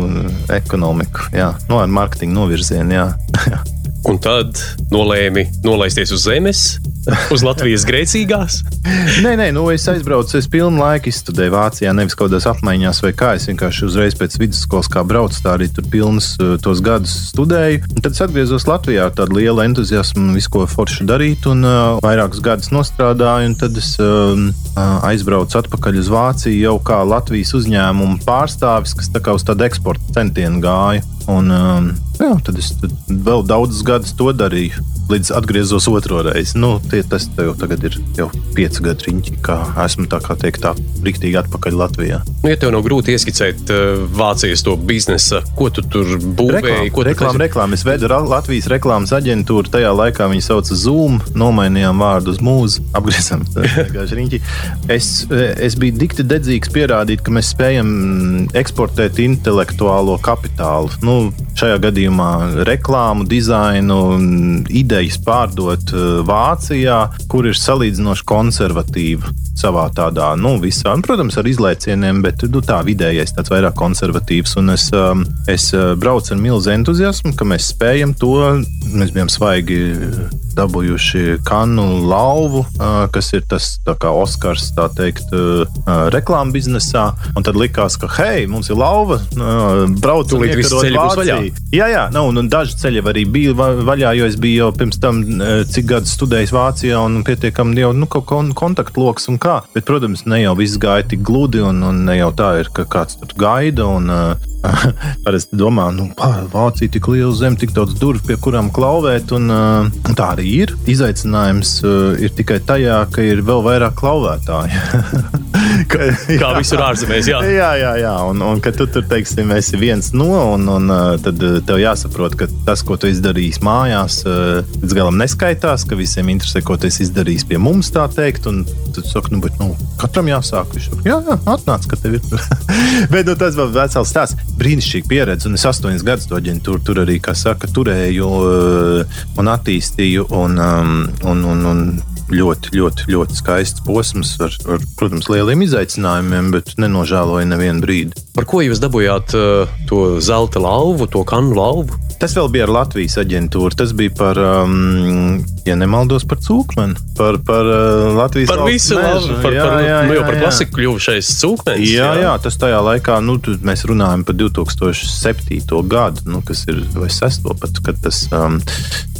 Speaker 2: ekonomiku. Jā, nu, ar mārketingu novirzienu. Jā.
Speaker 1: Un tad nolēmi nolaisties uz zemes, uz Latvijas grēcīgās.
Speaker 2: nē, nē, nu, es aizbraucu, es pilnu laiku izstudēju Vācijā, nevis kaut kādās apmaiņās vai kā. Es vienkārši uzreiz pēc vidusskolas kā braucu, tā arī tur pilnus uh, tos gadus studēju. Un tad es atgriezos Latvijā ar tādu lielu entuziasmu, visu ko forši darīt, un uh, vairākus gadus nostrādāju. un Tad es uh, aizbraucu atpakaļ uz Vāciju jau kā Latvijas uzņēmuma pārstāvis, kas tā kā uz tādu eksporta centienu gāja. Un, um, jā, tad es tad vēl daudzus gadus to darīju. Līdz atgriezos otro reizi. Nu, tie, tas jau tagad ir jau pieci gadi riņķi, kā esmu tā kā teikt, tā rīktīgi atpakaļ Latvijā.
Speaker 1: Nu, ja tev nav grūti ieskicēt uh, Vācijas to biznesa, ko tu tur būvēji, ko tu
Speaker 2: reklāma, reklāma. Es vedu Ra- Latvijas reklāmas aģentūru. Tajā laikā viņi sauca Zoom, nomainījām vārdu uz mūzu, apgriezām vienkārši riņķi. Es, es biju dikti dedzīgs pierādīt, ka mēs spējam eksportēt intelektuālo kapitālu. Nu, šajā gadījumā reklāmu, dizainu, idejas pārdot eh, Vācijā, kur ir salīdzinoši konservatīva savā tādā, nu, visā, un, protams, ar izlaicieniem, bet nu, tā vidējais tāds vairāk konservatīvs. Un es, um, es uh, braucu ar milzu entuziasmu, ka mēs spējam to. Mēs bijām svaigi dabūjuši kanu lauvu, kas ir tas kā Oskars, tā teikt, reklāmas biznesā. Un tad likās, ka, hei, mums ir lauva, uh, braucu
Speaker 1: Tūlīt visi ceļi būs vaļā.
Speaker 2: Jā, jā, nu, un, un daži ceļi arī bija va- vaļā, jo es biju jau pirms tam eh, cik gadus studējis Vācijā un pietiekami jau nu, kontaktloks un kā. Bet, protams, ne jau viss gāja tik gludi, un, un ne jau tā ir, ka kāds tur gaida. Un, uh, Parasti domā, nu, pā, Vācija tik liela zeme, tik daudz durvju, pie kurām klauvēt. Un, uh, tā arī ir. Izaicinājums uh, ir tikai tajā, ka ir vēl vairāk klauvētāju. Ka-
Speaker 1: Kā visur ārzemēs, jā.
Speaker 2: Jā, jā, jā. Un, un kad tu tur teiksim, esi viens no, un, un uh, tad uh, tev jāsaprot, ka tas, ko tu izdarīji mājās, uh, līdz galam neskaitās, ka visiem interesē, ko tu esi izdarījis pie mums, tā teikt. Un tad saka, nu, bet, nu, katram jāsāk. Viņš saka, jā, jā, atnāc, ka tev ir. bet nu, tas vēl vesels stāsts. Brīnišķīgi pieredze, un es astoņas gadus to aģentūru tur arī, kā saka, turēju uh, un attīstīju. Un, um, un, un, un, ļoti, ļoti, ļoti skaists posms, ar, ar, protams, lieliem izaicinājumiem, bet nenožēloju nevienu brīdi.
Speaker 1: Par ko jūs dabūjāt uh, to zelta lauvu, to kanu lauvu?
Speaker 2: Tas vēl bija ar Latvijas aģentūru. Tas bija par, um, ja nemaldos, par cūkmeni. Par, par uh, Latvijas
Speaker 1: Par visu labu, par,
Speaker 2: Jā,
Speaker 1: par,
Speaker 2: jā,
Speaker 1: nu, jau
Speaker 2: jā,
Speaker 1: par
Speaker 2: jā.
Speaker 1: klasiku kļuvušais cūkmenis.
Speaker 2: Jā, jā, tas tajā laikā, nu, mēs runājam par 2007. gadu, nu, kas ir vai 6. pat, kad tas. Um,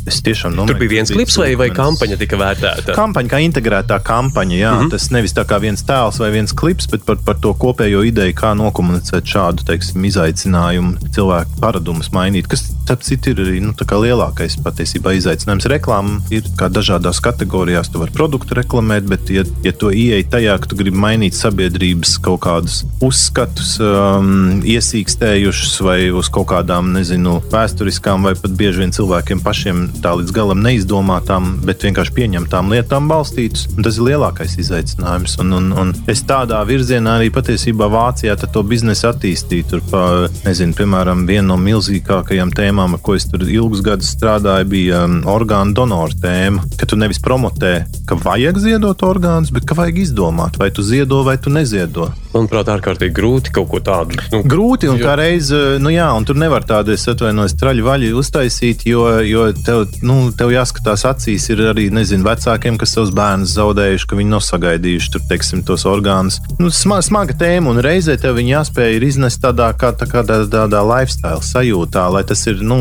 Speaker 2: es tiešām domāju,
Speaker 1: Tur bija viens klips vai, vai kampaņa tika vērtēta.
Speaker 2: Kampaņa, kā integrētā kampaņa, jā, mm. -hmm. tas nevis tā kā viens tēls vai viens klips, bet par, par to kopējo ideju, kā nokomunicēt šādu teiksim, izaicinājumu, cilvēku paradumus mainīt. Kas, starp citu, ir arī nu, lielākais patiesībā izaicinājums. Reklāma ir kā dažādās kategorijās, tu vari produktu reklamēt, bet, ja, ja tu ieej tajā, ka tu gribi mainīt sabiedrības kaut kādus uzskatus, um, iesīkstējušus vai uz kaut kādām, nezinu, vēsturiskām vai pat bieži vien cilvēkiem pašiem tā līdz galam neizdomātām, bet vienkārši pieņemtām lietām balstītus. Tas ir lielākais izaicinājums. Un, un, un es tādā virzienā arī patiesībā Vācijā to biznesu attīstīju. Tur, pa, nezinu, piemēram, viena no milzīgākajām tēmām, ar ko es tur ilgus gadus strādāju, bija um, orgānu donoru tēma. Ka tu nevis promotē, ka vajag ziedot orgānus, bet ka vajag izdomāt, vai tu ziedo vai tu neziedo.
Speaker 1: Manuprāt, ārkārtīgi grūti kaut ko tādu. Nu,
Speaker 2: Grūti un
Speaker 1: Jo-
Speaker 2: kā reizē, nu jā, un tur nevar tādu, es atvainojos, traļu vaļu uztaisīt, jo, jo tev, nu, tev jāskatās acīs. Ir arī, nezinu, vecākiem, kas savus bērnus zaudējuši, ka viņi nav sagaidījuši tur, teiksim, tos orgānus. Nu, sma, smaga tēma, un reizē tev viņi jāspēj ir iznest tādā, kā, tā kā tādā, tādā lifestyle sajūtā, lai tas ir, nu,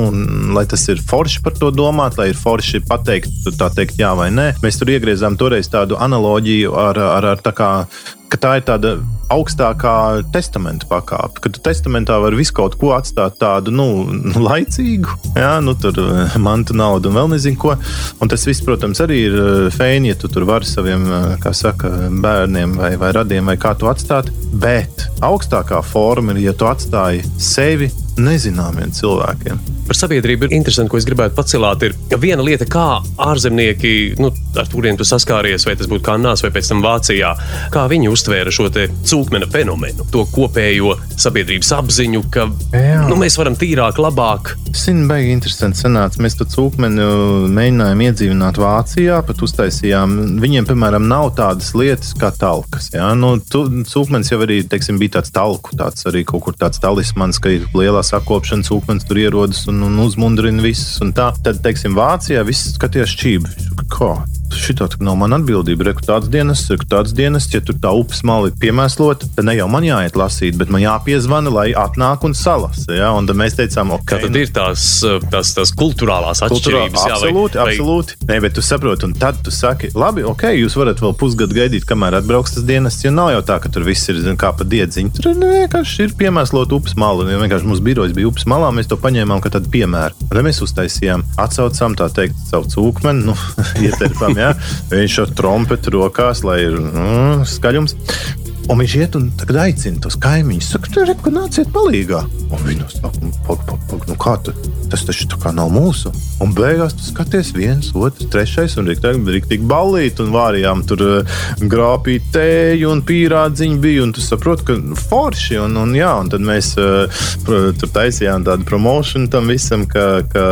Speaker 2: lai tas ir forši par to domāt, lai ir forši pateikt, tā teikt, jā vai nē. Mēs tur iegriezām toreiz tādu analoģiju ar, ar, ar tā kā ka tā ir tāda augstākā testamenta pakāpe. Kad testamentā vari visu kaut ko atstāt tādu nu, laicīgu, jā, nu, tur eh, mantu naudu un vēl nezinu ko. Un tas viss, protams, arī ir eh, fēni, ja tu tur vari saviem eh, kā saka, bērniem vai, vai radiem vai kā tu atstāt. Bet augstākā forma ir, ja tu atstāji sevi nezināmiem cilvēkiem.
Speaker 1: Par sabiedrību ir interesanti, ko es gribētu pacelt. Ir ka viena lieta, kā ārzemnieki, nu, ar kuriem tu saskāries, vai tas būtu Kanādas vai pēc tam Vācijā, kā viņi uztvēra šo cūkmena fenomenu, to kopējo sabiedrības apziņu, ka
Speaker 2: Jā.
Speaker 1: nu, mēs varam tīrāk, labāk.
Speaker 2: Zinu, baigi interesanti sanāca. Mēs to cūkmeni mēģinājām iedzīvināt Vācijā, pat uztaisījām. Viņiem, piemēram, nav tādas lietas kā talkas. Ja? Nu, tu, cūkmenis jau arī teiksim, bija tāds talku, tāds arī kaut kur tāds talismans, ka ir lielā sakopšana, cūkmenis tur ierodas un, un uzmundrina visus. Un tā. Tad, teiksim, Vācijā viss skatījās čību. Kā? Šī tā nav mana atbildība. Reku tāds dienas, reku tāds dienas, ja tur tā upes mali ir piemēslota, tad ne jau man jāiet lasīt, bet man jāpiezvana, lai atnāk un salasa. Ja? Un tad mēs teicām, ok,
Speaker 1: Kā tad ir tās, tās, tās kultūrālās atšķirības? jā, vai-
Speaker 2: Absolūti,
Speaker 1: vai-
Speaker 2: absolūti. Nē, bet tu saproti, un tad tu saki, labi, ok, jūs varat vēl pusgadu gaidīt, kamēr atbrauks tas dienas, jo nav jau tā, ka tur viss ir zin, kā pa diedziņu. Tur nu, vienkārši ir piemēslot upes malu. un Vienkārši mūsu birojas bija upes malā, mēs to paņēmām kā tādu piemēru. Un Tad mēs uztaisījām, atsaucām tā teikt savu cūkmeni, nu, ieterpām, jā. Viņš ar trompetu rokās, lai ir mm, skaļums. Un viņš iet un aicina tos kaimiņus. Saka, tur ir nāciet palīgā. Un viņi saka, pag, pag, pag, nu kā tu? Tas taču tā kā nav mūsu. Un beigās tu skaties viens, otrs, trešais un rīktīgi ballīt un vārījām tur uh, grāpīt tēju un pīrādziņu bija. Un tu saproti, ka forši. Un, un, jā, un tad mēs pro- tur taisījām tādu promotion tam visam, ka, ka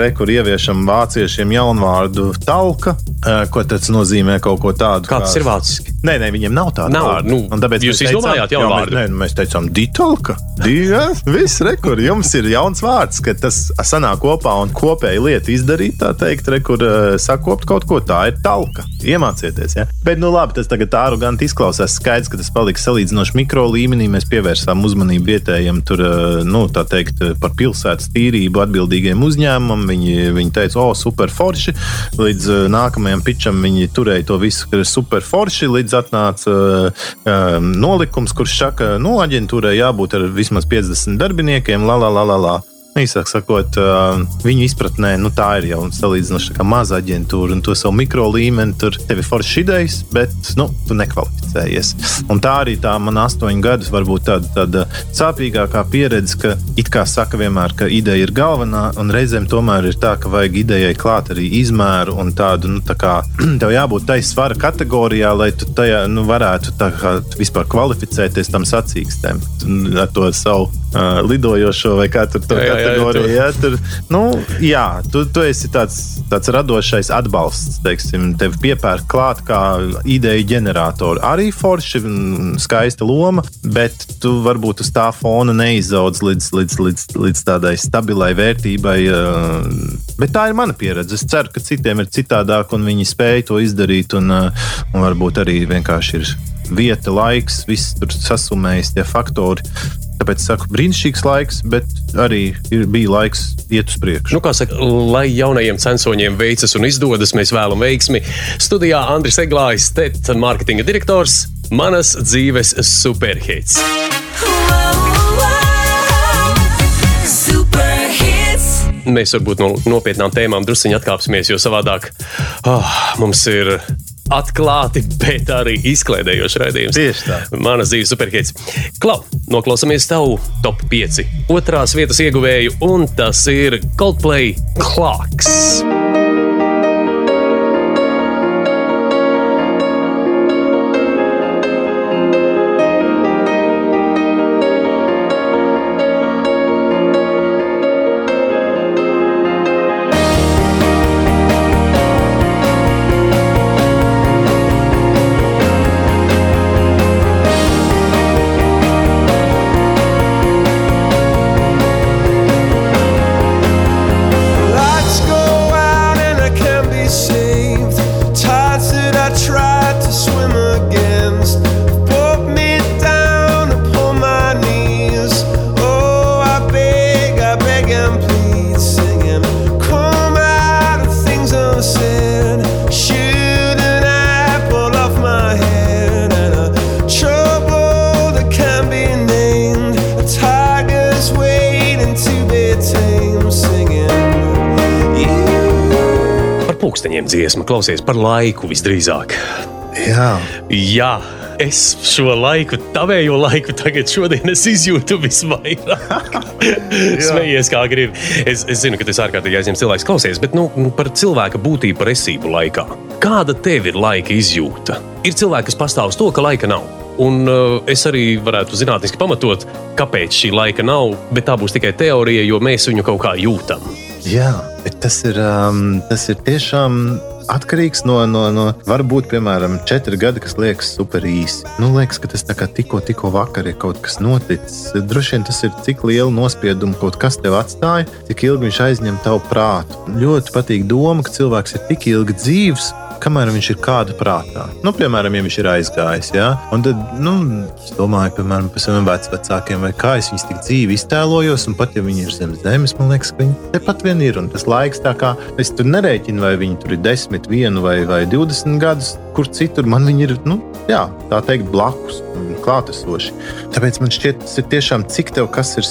Speaker 2: rekur ieviešam vāciešiem jaunvārdu talka, uh, ko tas nozīmē kaut ko tādu.
Speaker 1: Kā tas ir vāciski?
Speaker 2: Nē, nē, viņiem nav tāda
Speaker 1: Nav,
Speaker 2: vārda.
Speaker 1: nu,
Speaker 2: Un tāpēc
Speaker 1: jūs izdomājāt jaunu vārdu?
Speaker 2: Mēs, nē, mēs teicām, ditalka. Jā, viss rekur. Jums ir jauns vārds, ka tas sanāk kopā un kopēji lieta izdarīt, tā teikt, rekur uh, sakopt kaut ko. Tā ir talka. Iemācieties, ja. Bet, nu labi, tas tagad tā aroganti izklausās. Skaidrs, ka tas paliks salīdzinoši mikro līmenī. Mēs pievērsām uzmanību vietējiem tur, uh, nu, tā teikt, par pilsētas tīrību atbildīgiem uzņēmumam. Viņi, viņi teica, o, super forši. Līdz uh, nākamajam pičam viņi turēja to visu, ka ir super forši. Līdz atnāca nolikums, kurš saka, nu, aģentūrai jābūt ar vismaz 50 darbiniekiem, la, la, la, la. la. Īsāk sakot, uh, viņu izpratnē, nu, tā ir jau salīdzinoši maza aģentūra, un to savu mikro līmeni tur tev ir foršs idejas, bet nu, tu nekvalificējies. Un tā arī tā man astoņu gadus varbūt tāda, tāda sāpīgākā pieredze, ka it kā saka vienmēr, ka ideja ir galvenā, un reizēm tomēr ir tā, ka vajag idejai klāt arī izmēru un tādu, nu, tā kā tev jābūt tai svara kategorijā, lai tu tajā nu, varētu tā kā vispār kvalificēties tam sacīkstēm ar to savu uh, lidojošo vai kā tur to
Speaker 1: Jā, jā, tu-
Speaker 2: Jā, tur, nu, jā tu, tu esi tāds, tāds radošais atbalsts, teiksim, tev piepērk klāt kā ideju ģeneratoru. Arī forši, mm, skaista loma, bet tu varbūt uz tā fona neizaugs līdz, līdz, līdz, līdz tādai stabilai vērtībai. uh, Bet tā ir mana pieredze. Es ceru, ka citiem ir citādāk, un viņi spēj to izdarīt. Un, uh, un varbūt arī vienkārši ir vieta, laiks, viss tur sasumējas tie faktori. Tāpēc es saku, brīnišķīgs laiks, bet arī ir, bija laiks iet uz priekšu.
Speaker 1: Nu, kā saka, lai jaunajiem censoņiem veicas un izdodas, mēs vēlamies veiksmi. Studijā Andris Eglājs, TET mārketinga direktors, manas dzīves superhits.
Speaker 4: Super hits.
Speaker 1: Mēs varbūt no nopietnām tēmām druskuļi atkāpsimies, jo savādāk oh, mums ir atklāti, bet arī izklaidējoši raidījums.
Speaker 2: Tieši tā.
Speaker 1: Mana dzīves superhits. Klau, noklausāmies tavu top 5. Otrās vietas ieguvēju, un tas ir Coldplay Clocks. Par pulksteņiem dziesmu klausies par laiku visdrīzāk.
Speaker 2: Jā,
Speaker 1: Jā, es šo laiku, tavējo laiku, tagad šodien es izjūtu visvairāk. Smejies, kā gribi. Es, es zinu, ka tas ārkārtīgi aizņemts cilvēks, klausies, bet nu, par cilvēka būtību, par esību laikā. Kāda tev ir laika izjūta? Ir cilvēki, kas pastāv uz to, ka laika nav. Un uh, es arī varētu zinātniski pamatot, kāpēc šī laika nav, bet tā būs tikai teorija, jo mēs viņu kaut kā jūtam.
Speaker 2: Jā bet tas ir, um, tas ir tiešām. Atkarīgs no, no, no varbūt, piemēram, četri gadi, kas liekas super īsi. Nu, liekas, ka tas tā kā tikko, tikko vakar ir kaut kas noticis. Droši vien tas ir cik lielu nospiedumu kaut kas tev atstāja, cik ilgi viņš aizņem tavu prātu. Ļoti patīk doma, ka cilvēks ir tik ilgi dzīves, kamēr viņš ir kāda prātā. Nu, piemēram, ja viņš ir aizgājis. Ja? Un tad, nu, es domāju, piemēram, par saviem vecākiem, vai kā es viņus tik dzīvi iztēlojos, un pat ja viņi ir zem zemes, man liekas, ka viņi tepat vien ir. Un tas laiks, tā kā es tur nerēķinu, vai viņi tur ir 10, 1 vai, vai 20 gadus, kur citur man viņi ir, nu, jā, tā teikt, blakus, klātesoši. Tāpēc man šķiet, tas ir tiešām cik tev kas ir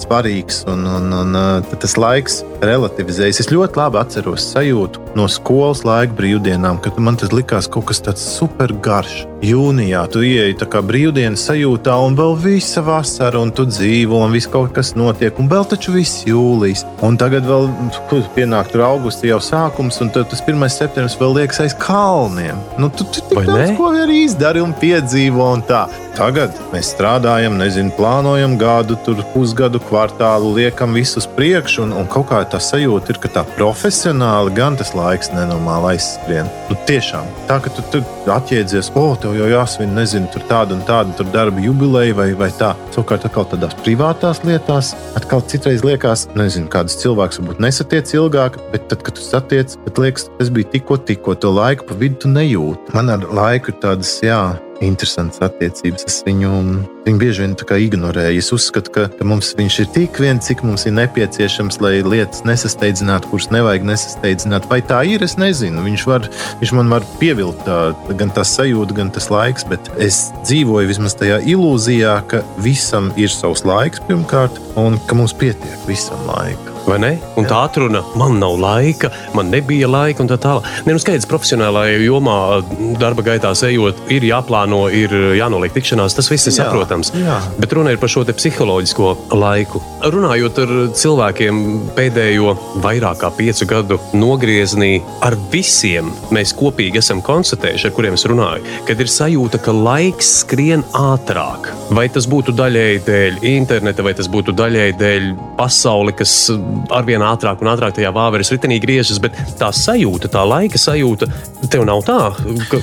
Speaker 2: svarīgs, un, un, un uh, tas laiks relativizējas. Es ļoti labi atceros sajūtu no skolas laika brīvdienām, kad man tas likās kaut kas tāds super garš. Jūnijā tu ieeji tā kā brīvdienas sajūtā, un vēl visa vasara, un tu dzīvo, un viss kaut kas notiek, un vēl taču viss jūlijas. Un tagad vēl pienāk tur augusts jau sākums, un tas 1. septembris vēl liekas aiz kalniem. Nu, tu tu tik daudz
Speaker 1: ne?
Speaker 2: ko arī izdari un piedzīvo. Un tā. Tagad mēs strādājam, nezinu, plānojam gadu, pusgadu, kvartālu, liekam visus priekšu, un, un kaut kā tā sajūta ir, ka tā profesionāli gan tas laiks nenormāli aizskrien. Nu, tiešām tā, ka tu tur atjēdzies, o, tev jau jāsvin, nezinu, tur tāda un tāda tur darba jubileja vai, vai tā. Savukārt, atkal tādās privātās lietās, atkal citreiz liekas, nezinu, kāds cilvēks varbūt nesatiec ilgāk, bet tad, kad tu satiec, tad liekas, tas bija tikko, tikko, to laiku pa vidu tu nejūti. Man ar laiku ir tādas, jā, interesantas attiecības. Es viņu, viņu bieži vien ignorēju. Es uzskatu, ka, ka mums viņš ir tik viens, cik mums ir nepieciešams, lai lietas nesasteidzinātu, kuras nevajag nesasteidzināt. Vai tā ir? Es nezinu. Viņš, var, viņš man var pievilkt tā, gan tā sajūta, gan tas laiks, bet es dzīvoju vismaz tajā ilūzijā, ka visam ir savs laiks pirmkārt, un ka mums pietiek visam laika.
Speaker 1: Vai ne? Un tā atruna, man nav laika, man nebija laika, un tā tālāk. Nē, nu skaidrs, profesionālajā jomā, darba gaitā ejot, ir jāplāno, ir jānoliek tikšanās. Tas viss ir
Speaker 2: Jā,
Speaker 1: saprotams.
Speaker 2: jā.
Speaker 1: Bet runa ir par šo psiholoģisko laiku. Runājot ar cilvēkiem pēdējo vairāk kā piecu gadu nogriezienī, ar visiem mēs kopīgi esam konstatējuši, ar kuriem es runāju, kad ir sajūta, ka laiks skrien ātrāk. Vai tas būtu daļēji dēļ interneta, vai tas būtu daļēji dēļ pasauli, kas arvien ātrāk un ātrāk tajā vāveres ritenī griežas, bet tā sajūta, tā laika sajūta, tev nav tā, ka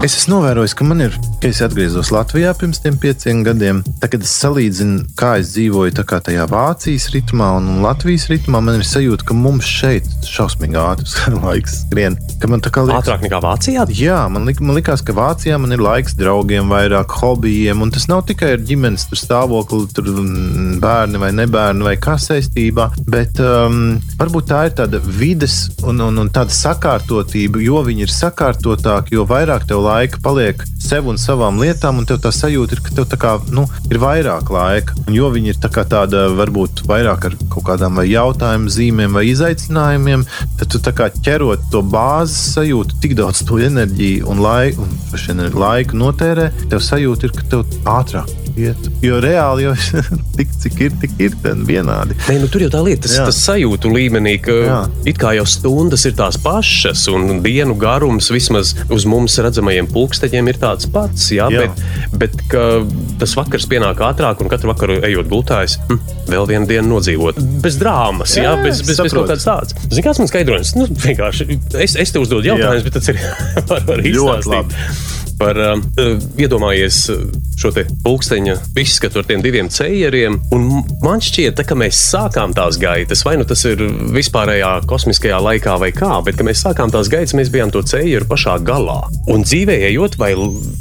Speaker 2: Es esmu novērojis, ka man ir, ka es atgriezos Latvijā pirms tiem pieciem gadiem. Tad, kad es salīdzinu, kā es dzīvoju kā tajā Vācijas ritmā un un Latvijas ritmā, man ir sajūta, ka mums šeit šausmīgi ātrs laiks skrien. Liekas,
Speaker 1: ātrāk nekā Vācijā.
Speaker 2: Jā, man, lik, man liekas, ka Vācijā man ir laiks draugiem, vairāk hobijiem. Un tas nav tikai ar ģimenes stāvokli, tur mm, bērni vai nebērni vai kā saistībā. Bet um, varbūt tā ir tāda vides un, un, un tāda sakārtotība. Jo viņi ir sakārtotāki, jo vairāk tev laika paliek sev un savām lietām, un tev tā sajūta ir, ka tev kā, nu, ir vairāk laika. Un jo viņi ir tā tāda varbūt vairāk ar kaut kādām jautājumu zīmēm vai izaicinājumiem, tad tu kā ķerot to bāzes sajūtu, tik daudz to enerģiju un laiku, un arī laiku notērē, tev sajūta ir, ka tev ātrāk iet. Jo reāli jau tik, cik ir, tik ir vienādi.
Speaker 1: Nē, nu, tur jau tā lieta, tas,
Speaker 2: Jā.
Speaker 1: tas sajūtu līmenī, ka
Speaker 2: Jā.
Speaker 1: it kā jau stundas ir tās pašas, un dienu garums vismaz uz mums redzamajiem pulksteņiem ir tāds pats. Jā,
Speaker 2: Jā.
Speaker 1: Bet, bet ka tas vakars pienāk ātrāk, un katru vakaru ejot gultājs, hm, vēl vienu dienu nodzīvot. Bez drāmas, jā,
Speaker 2: Jā,
Speaker 1: bez, bez, bez
Speaker 2: saprotu.
Speaker 1: kaut kādas tādas. Zini, kāds man skaidrojums? Nu, vienkārši es, es tev uzdodu jautājumus, bet tas ir var
Speaker 2: Ļoti labi.
Speaker 1: Par uh, iedomājies uh, šo te pulksteņa izskatu ar tiem diviem ceļiem. Man šķiet, ka mēs sākām tās gaitas, vai nu tas ir vispārējā kosmiskajā laikā, vai kā, bet kad mēs sākām tās gaitas, mēs bijām to ceļu pašā galā. Un dzīvē ejot, vai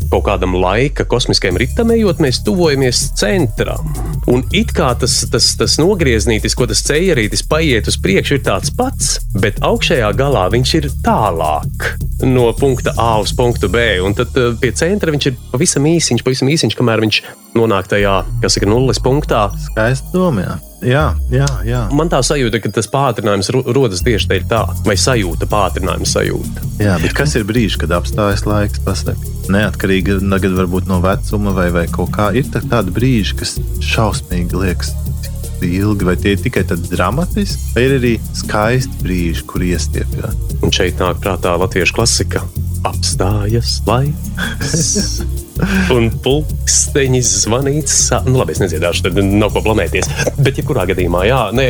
Speaker 1: kaut kādam laika kosmiskajam ritam ejot, mēs tuvojamies centram. Un it kā tas, tas, tas nogrieznītis, ko tas ceļarītis paiet uz priekšu, ir tāds pats, bet augšējā galā viņš ir tālāk no punkta A uz punktu B. Un tad eh, pie centra viņš ir pavisam īsiņš, pavisam īsiņš, kamēr viņš nonāk tajā, kas ir nulles punktā.
Speaker 2: Skaisti domā. Jā, jā, jā.
Speaker 1: Man tā sajūta, ka tas pātrinājums ro- rodas tieši dēļ tā, vai sajūta, pātrinājuma sajūta.
Speaker 2: jā bet kas ir brīdis, kad apstājas laiks? Pasaka. Neatkarīgi no vecuma vai, vai kaut kā. Ir tā- tādi brīži, kas šausmīgi liekas. Ilgi, vai tie ir tikai tādi dramatiski, vai ir arī skaisti brīži, kur iestiepjas?
Speaker 1: Un šeit nāk prātā latviešu klasika. Apstājas laiks. Un pulksteņi zvanīts. sā- Nu, labi, es nedziedāšu, tad nav ko blamēties. Bet, jebkurā gadījumā, jā, nē,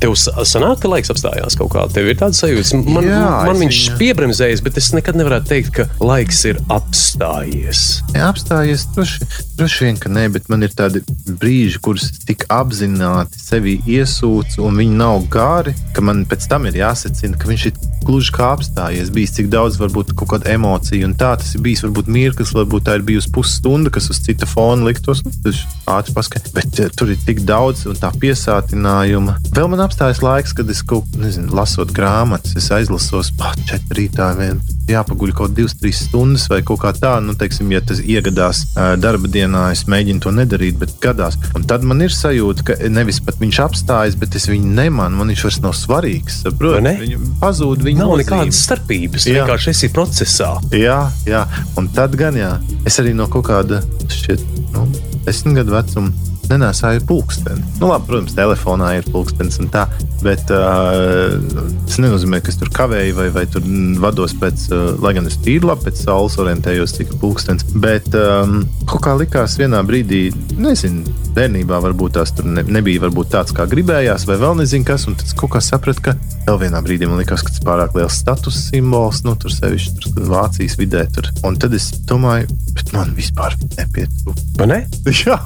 Speaker 1: tev sa- sanāk, ka laiks apstājās kaut kā. Tev ir tāds sajūta, man,
Speaker 2: Jā,
Speaker 1: man viņš
Speaker 2: viņu-
Speaker 1: piebremzējas, bet es nekad nevarētu teikt, ka laiks ir apstājies.
Speaker 2: Jā, apstājies droši, droši vien, ka nē, bet man ir tādi brīži, kurus tik apzināti sevi iesūcu, un viņi nav gari, ka man pēc tam ir jāsacina, ka viņš ir gluži kā apstājies. Bijis cik daudz, varbūt kaut kāda emocija, un tā tas ir bijis. Varbūt mirklis, varbūt tā ir bijusi pusstunda, kas uz cita fona liktos. Nu, tas ātri paskaidro. Bet eh, tur ir tik daudz un tā piesātinājuma. Vēl man apstājas laiks, kad es kaut ko nezinu, lasot grāmatas, es aizlasos pat četri rītā vien. Jāpaguļ kaut kādas 2-3 stundas vai kaut kā tā, nu, teiksim, ja tas iegadās ā, darba dienā, es mēģinu to nedarīt, bet gadās. Un tad man ir sajūta, ka nevis pat viņš apstājas, bet es viņu nemanu, man viņš vairs nav svarīgs. Saprot?
Speaker 1: ne?
Speaker 2: Viņu pazūd viņa
Speaker 1: Nav
Speaker 2: nozīme.
Speaker 1: nekādas starpības.
Speaker 2: Jā.
Speaker 1: vienkārši esi procesā.
Speaker 2: Jā, jā, un tad gan jā. Es arī no kaut kāda šķiet, nu, desmit gadu vecuma nenēsāju pulksteni. Nu, labi, protams, telefonā ir pulkstenis un tā, bet uh, tas nenozīmē, ka es tur kavēju vai, vai tur vados pēc, uh, lai gan es tīri labi pēc saules orientējos, cik ir pulkstenis. Bet um, kaut kā likās vienā brīdī, nezinu, bērnībā varbūt tās tur ne, nebija varbūt tāds, kā gribējās, vai vēl nezinu kas, un tad es kaut kā sapratu, ka vēl vienā brīdī man likās, ka tas pārāk liels status simbols, nu, tur sevišķi tur, Vācijas vidē. Tur. Un tad es domāju, bet man vispār nepietrūkst.
Speaker 1: Vai ne?
Speaker 2: Jā,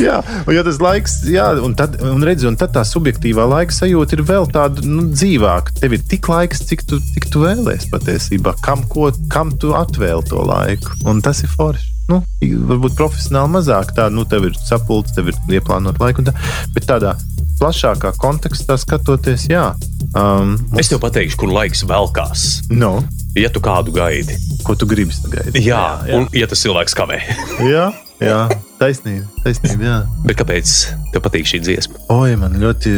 Speaker 2: jā, un ja tas laiks, jā, un tad, un redzi, un tad tā subjektīvā laika sajūta ir vēl tāda nu, dzīvāka. Tev ir tik laiks, cik tu, cik tu vēlēsies patiesībā, kam, ko, kam tu atvēli to laiku. Un tas ir forši. Nu, varbūt profesionāli mazāk, tā, nu, tev ir sapulce, tev ir ieplānot laiku, un tā, bet tādā plašākā kontekstā skatoties, jā. Um,
Speaker 1: Es tev pateikšu, kur laiks velkās.
Speaker 2: no,
Speaker 1: Ja tu kādu gaidi,
Speaker 2: ko tu gribi sagaidīt?
Speaker 1: jā,
Speaker 2: jā,
Speaker 1: un ja tas cilvēks kavē,
Speaker 2: jā, jā. taisnība, taisnība, jā.
Speaker 1: Bet kāpēc tev patīk šī dziesma?
Speaker 2: Oi, man ļoti,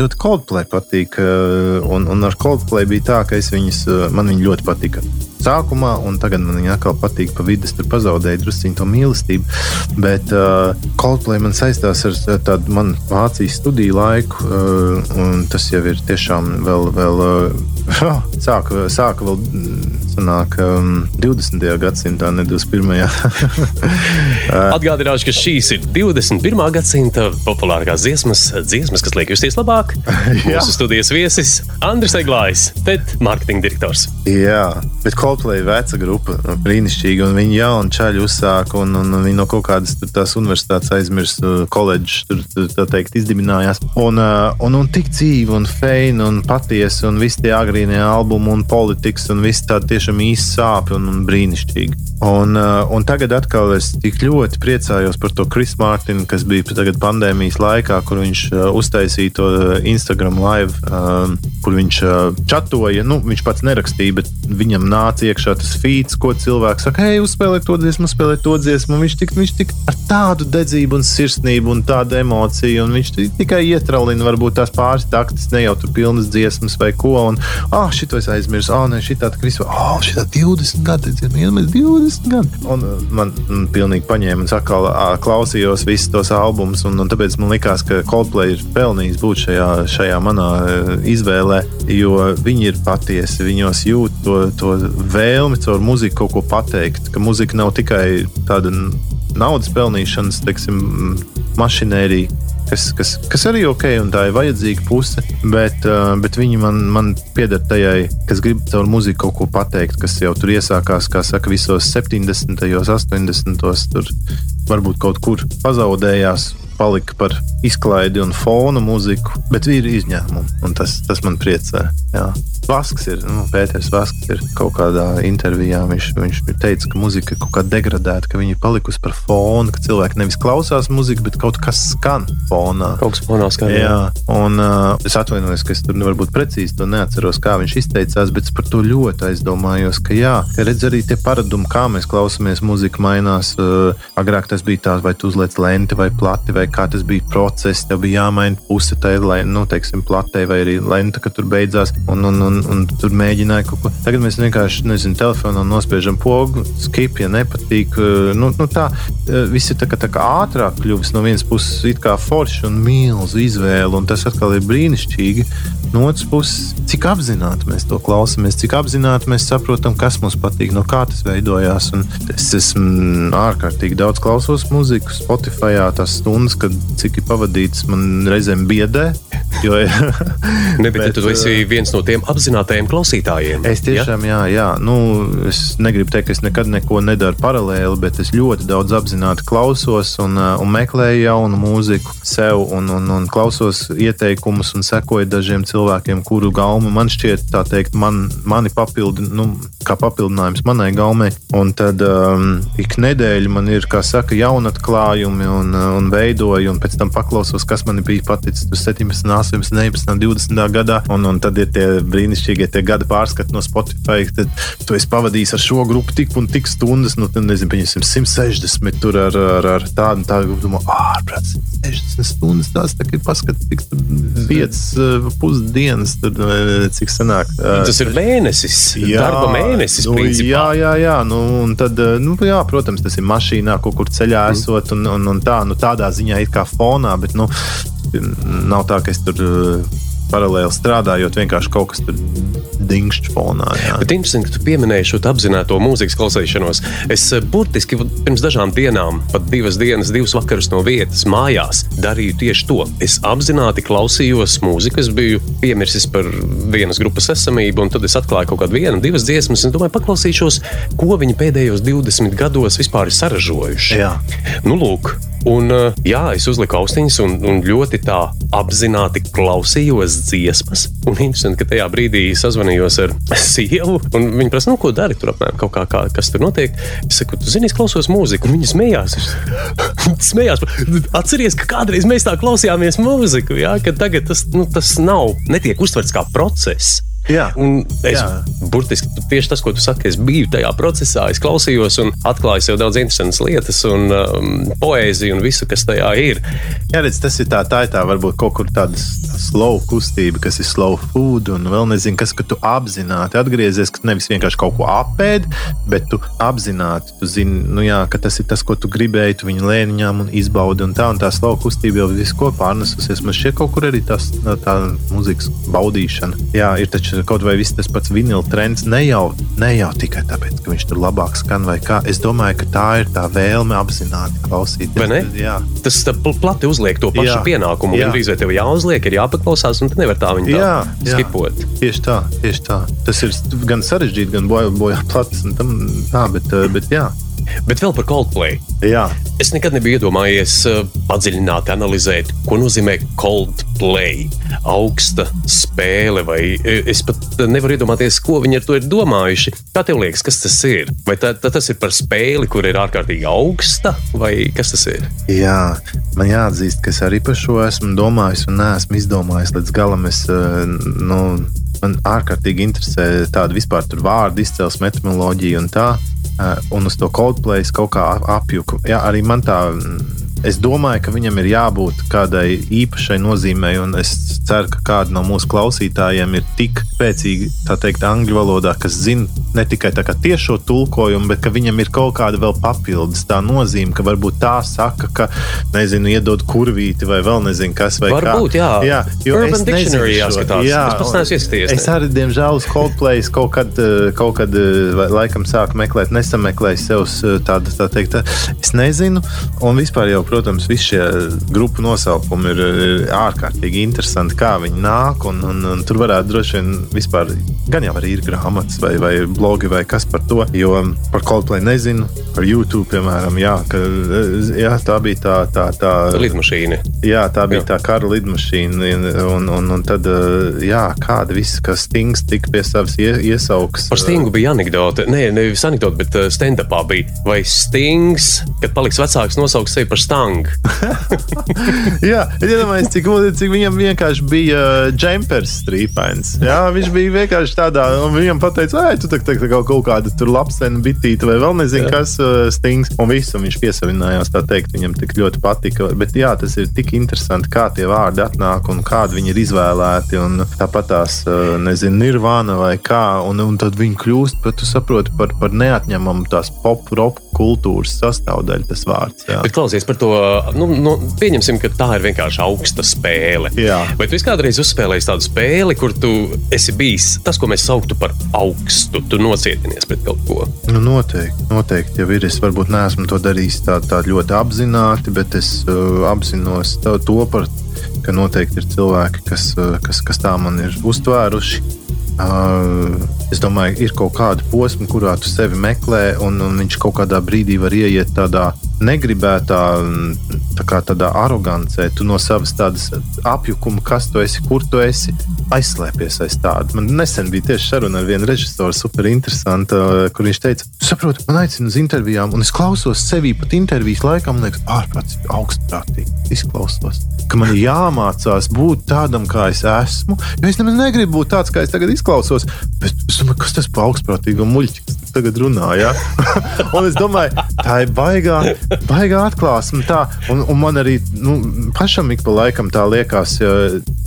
Speaker 2: ļoti Coldplay patīk. eh, Un, un ar Coldplay bija tā, ka viņus, eh, man viņi ļoti patika. Sākumā, un tagad man viņa atkal patīk, pa vidu tur pazaudēju drusku to mīlestību. Bet uh, Coldplay man saistās ar tādu manu Vācijas studiju laiku, uh, un tas jau ir tiešām vēl, vēl uh, sāka, sāka vēl mm, sanāk, um, 20. gadsimtā, ne 21.
Speaker 1: Atgādināšu, ka šīs ir 21. gadsimta populārākās dziesmas, dziesmas kas liek justies labāk. Mūsu studijas viesis Andris Eglājs, TED mārketinga direktors.
Speaker 2: Jā, bet Coldplay veca grupa, brīnišķīga. un Viņi jaunu čaļu uzsāka, un, un viņi no kaut kādas tur tās universitātes aizmirst, koledžas tur tur, tā teikt izdibinājās. Un, uh, un, un tik dzīva, un feina, un patiesa, un visi tie agrīnie albumi, un politikas, un viss tā tiešām īsti sāp un, un brīnišķīgi. Un, uh, un tagad atkal es tik ļoti priecājos par to Kris Mārtiņu, kas bija pandēmijas laikā, kur viņš uh, uztaisīja to Instagram live, um, kur viņš uh, čatoja. Nu, viņš pats nerakstīja, bet viņam nāca iekšā tas feeds, ko cilvēks saka, hei, uzspēlē to dziesmu, uzspēlē to dziesmu. Viņš tik, viņš tik ar tādu dedzību un sirsnību un tādu emociju, un viņš ti- tikai ietralina varbūt tās pāris taktis, ne jau tur pilnas dziesmas vai ko. Un, ah, šito es aizmirsu, ah, nē, šī tāda krisa, ah, šī tāda 20 gadi, vienmēr 20 gadi. Un uh, man mm, pilnīgi paņēma un atkal klausījos visus tos albumus, un, un tāpēc man likās, ka Coldplay ir pelnījis būt šajā, šajā manā uh, izvēlē, jo viņi ir patiesi, viņos jūt to, to vēlmi caur muziku kaut ko pateikt, ka muzika nav tikai tāda naudas pelnīšanas, teiksim, mašinērija. Kas, kas, kas arī ok, un tā ir vajadzīga puse, bet, bet viņi man, man pieder tajai, kas grib caur muziku kaut ko pateikt, kas jau tur iesākās, kā saka, visos 70. un 80. tur varbūt kaut kur pazaudējās. Palika par izklaidi un fona mūziku, bet ir izņēmumi, un tas, tas man priecē. Jā. Vasks ir, nu, Pēters Vasks ir kaut kādā intervijā. Viņš, viņš teica, ka muzika ir kaut kā degradēta, ka viņa ir palikusi par fonu, ka cilvēki nevis klausās muziku, bet kaut kas skan fonā.
Speaker 1: Kaut kas fonā skan.
Speaker 2: Jā, un uh, es atvainojos, ka es tur varbūt precīzi to neatceros, kā viņš izteicās, bet es par to ļoti aizdomājos, ka jā, ka redz arī tie paradumi, kā mēs klausāmies, mūzika mainās. Uh, agrāk tas bija tā, vai tu uzliec lenti vai plati, vai kā tas bija process, tev bija jāmaina puse tai, lai, nu, teiksim, platē vai arī lenta, ka tur beidzās, un, un, un, un tur mēģināja kaut ko. Tagad mēs vienkārši, nezinu, telefonā nospiežam pogu, skip, ja nepatīk. uh, Nu, nu tā, uh, viss ir tā kā, tā kā ātrāk kļuvis no vienas puses, it kā forši un milzu izvēle, un tas atkal ir brīnišķīgi. No otras puses, cik apzināti mēs to klausāmies, cik apzināti mēs saprotam, kas mums patīk, no kā tas veidojās. Un es esmu ārkārtīgi daudz klausos mūziku, Spotify, tās stundas, kad cik ir pavadīts, man reizēm biedē. Jo,
Speaker 1: Ne, bet, bet tu esi viens no tiem apzinātajiem klausītājiem.
Speaker 2: Es tiešām, jā, jā nu, es negribu teikt, ka es nekad neko nedaru paralēli, bet es ļoti daudz apzināti klausos un, uh, un meklēju jaunu mūziku sev, un, un, un klausos ieteikumus un sekoju dažiem cilvēkiem, kuru gauma man šķiet, tā teikt, man, mani papildi, nu, kā papildinājums manai gaumai. Un tad um, ik nedēļa man ir, kā saka, jaunatklājumi un, un veidoju, un pēc tam paklausos, kas man bija paticis tur 17, 18, 19, 20 gadā. Un, un tad ir tie brīnišķīgie tie gada pārskati no Spotify. Tad tu esi pavadījis ar šo grupu tik un tik stundas, nu, tad nezinu, pieņemsim 160 tur ar, ar, ar tādu un tādu grupu. Ārprāt, 60 stundas tās tā kā paskatīt, cik tur 5 pusdienas tur cik sanāk.
Speaker 1: Tas ir mēnesis, darba mēnesis.
Speaker 2: nu,
Speaker 1: principā.
Speaker 2: jā, jā, jā. Nu, un tad, nu, jā, protams, tas ir mašīnā, kaut kur ceļā esot, un, un, un tā, nu, tādā ziņā ir kā fonā, bet nu, nav tā, ka es tur uh, paralēli strādājot, vienkārši kaut kas tur dingšķi fonā. Jā.
Speaker 1: Bet interesanti, ka tu pieminēji šo apzināto mūzikas klausīšanos. Es eh, burtiski pirms dažām dienām, pat divas dienas, divas vakaras no vietas mājās, darīju tieši to. Es apzināti klausījos mūziku, es biju piemirsis par vienas grupas esamību, un tad es atklāju kaut kādu vienu, divas dziesmas, un domāju, paklausīšos, ko viņi pēdējos 20 gados vispār ir saražojuši.
Speaker 2: Jā.
Speaker 1: Nu, lūk, un uh, jā, es uzliku austiņas un, un ļoti tā apzināti klausījos dziesmas. Un interesanti, ka tajā brīdī sazvanījos ar sievu, un viņa prasa, nu, ko dari tur apmēram, kā, kā kas tur notiek. Es saku, tu zini, es klausos mūziku, un viņa smējās. Smējās. Atceries, ka kādreiz mēs tā klausījāmies mūziku, jā, ka tagad tas, nu, tas nav, netiek uztverts kā process.
Speaker 2: Jā.
Speaker 1: Un es
Speaker 2: Jā.
Speaker 1: burtiski tieši tas, ko tu saki, es biju tajā procesā, es klausījos un atklāju sev daudz interesantas lietas un um, poēziju un visu, kas tajā ir.
Speaker 2: Jā, redz, tas ir tā, tā ir tā, varbūt kaut kur tāda slow kustība, kas ir slow food, un vēl nezinu, kas, ka tu apzināti atgriezies, ka nevis vienkārši kaut ko apēdi, bet tu apzināti, tu zini, nu jā, ka tas ir tas, ko tu gribēji, tu viņu lēniņām un izbaudi, un tā, un tā slow kustība jau visu ko pārnesusies. Man šķiet, kaut kur arī tas, tā mūzikas baudīšana. Jā, ir taču kaut vai viss tas pats vinila trends, ne jau, ne jau tikai tāpēc, ka viņš tur labāk skan vai kā. Es domāju, ka tā ir tā vēlme apzināti klausīties. Jā.
Speaker 1: Tas tā pl- plati uzliek to pašu
Speaker 2: Jā.
Speaker 1: pienākumu.
Speaker 2: Jā.
Speaker 1: Gan drīz vai tev jāuzliek, ir jāpaklausās, un tu nevar tā viņu tā
Speaker 2: Jā, jā.
Speaker 1: skipot.
Speaker 2: Tieši tā, tieši tā. Tas ir gan sarežģīti, gan bojā, bojā plats. Tam, tā, bet, bet jā.
Speaker 1: Bet vēl par Coldplay.
Speaker 2: jā.
Speaker 1: Es nekad nebiju iedomājies uh, padziļināt, analizēt, ko nozīmē Coldplay. Augsta spēle, vai e, es pat nevaru iedomāties, ko viņi ar to ir domājuši. Kā tev liekas, kas tas ir? Vai tā, tā, tas ir par spēli, kur ir ārkārtīgi augsta, vai kas tas ir?
Speaker 2: Jā, man jāatzīst, ka es arī par šo esmu domājis un neesmu izdomājis līdz galam. Es, eh, nu, man ārkārtīgi interesē tāda vispār tur vārdu izcelsme, etimoloģija un tā. Eh, Un uz to Coldplay kaut kā apjuku. Jā, arī man tā. Es domāju, ka viņam ir jābūt kādai īpašai nozīmei, un es ceru, ka kāda no mūsu klausītājiem ir tik spēcīga, tā teikt, angļu valodā, kas zina ne tikai tiešo tulkojumu, bet ka viņam ir kaut kāda vēl papildus tā nozīme, ka varbūt tā saka, ka, nezinu, iedod kurvīti vai vēl nezinu, kas vai
Speaker 1: Varbūt,
Speaker 2: kā.
Speaker 1: jā.
Speaker 2: jā jo
Speaker 1: Urban
Speaker 2: es nezinu
Speaker 1: jāskatās. Es pats ieskatījies,
Speaker 2: Es arī, diemžēl, uz Coldplay kaut kad, eh, kaut kad eh, laikam sāku meklēt, nesameklēju sev eh, tādu, tā teikt, tā- es nezinu. Un vispār jau, protams, visi šie grupu nosaukumi ir, ir ārkārtīgi interesanti, kā viņi nāk. Un, un, un tur varētu droši vien vispār, gan jau arī ir grāmatas vai, vai blogi vai kas par to. Jo par Coldplay nezinu, par YouTube, piemēram, jā, ka, jā tā bija tā, tā, tā
Speaker 1: Lidmašīna.
Speaker 2: Jā, tā bija
Speaker 1: Jā.
Speaker 2: tā kara lidmašīna. Un, un, un tad, jā, kāda viss, kas Stings tika pie savas ie, iesaukas.
Speaker 1: Par Stingu bija anekdote. Nē, nevis anekdote, bet stand-upā bija. Vai Stings, kad paliks vecāks, nosauks sevi par stangu?
Speaker 2: Jā, es iedomājos, cik, cik viņam vienkārši bija džempers strīpains. Jā, viņš bija vienkārši tādā, un viņam pateica, ej, tu tā, tā, tā, kaut kāda tur lapsena bitīte vai vēl nezinu, kas uh, Stings. Un visu un viņš piesavinājās, tā teikt, viņam tik ļoti patika. Bet jā, tas ir tik interesanti, kā tie vārdi atnāk un kādi viņi ir izvēlēti. Un tāpat tās, uh, nezinu, nirvāna vai kā, un, un tad viņi kļūst, bet tu saproti par, par neatņemamu tās pop, rock kultūras sastāvdaļu tas vārds. Jā.
Speaker 1: Bet klausies par to, nu, nu, pieņemsim, ka tā ir vienkārši augsta spēle.
Speaker 2: Jā.
Speaker 1: Vai tu kādreiz uzspēlējis tādu spēli, kur tu esi bijis tas, ko mēs sauktu par augstu, tu nocietinies pret kaut ko?
Speaker 2: Nu, noteikti, noteikti jau ir. Es varbūt neesmu to darījis tā, tā ļoti apzināti, bet es uh, apzinos to, to par, ka noteikti ir cilvēki, kas, uh, kas, kas tā man ir uztvēruši. Uh, es domāju, ir kaut kāda posma, kurā tu sevi meklē, un, un viņš kaut kādā brīdī var ieiet tādā negribētā, mm, tā kā tādā arogancē. Tu no savas tādas apjukuma, kas tu esi, kur tu esi, aizslēpies aiz tāda. Man nesen bija tieši saruna ar vienu režisoru, super interesanta, kur viņš teica, saprotu, man aicina uz intervijām, un es klausos sevi pat intervijas laikā, man liekas, ārprātīgi, augstprātīgi izklausos. Ka man jāmācās būt tādam, kā es esmu. Jo es nemaz negribu būt tāds, kā es tagad izklausos. Bet es domāju, kas tas par augstprātīgu muļķi tagad runā? Ja? un es domāju, tā ir baigā, baigā atklāsme. Tā. Un, un man arī nu, pašam ik pa laikam tā liekas, ja,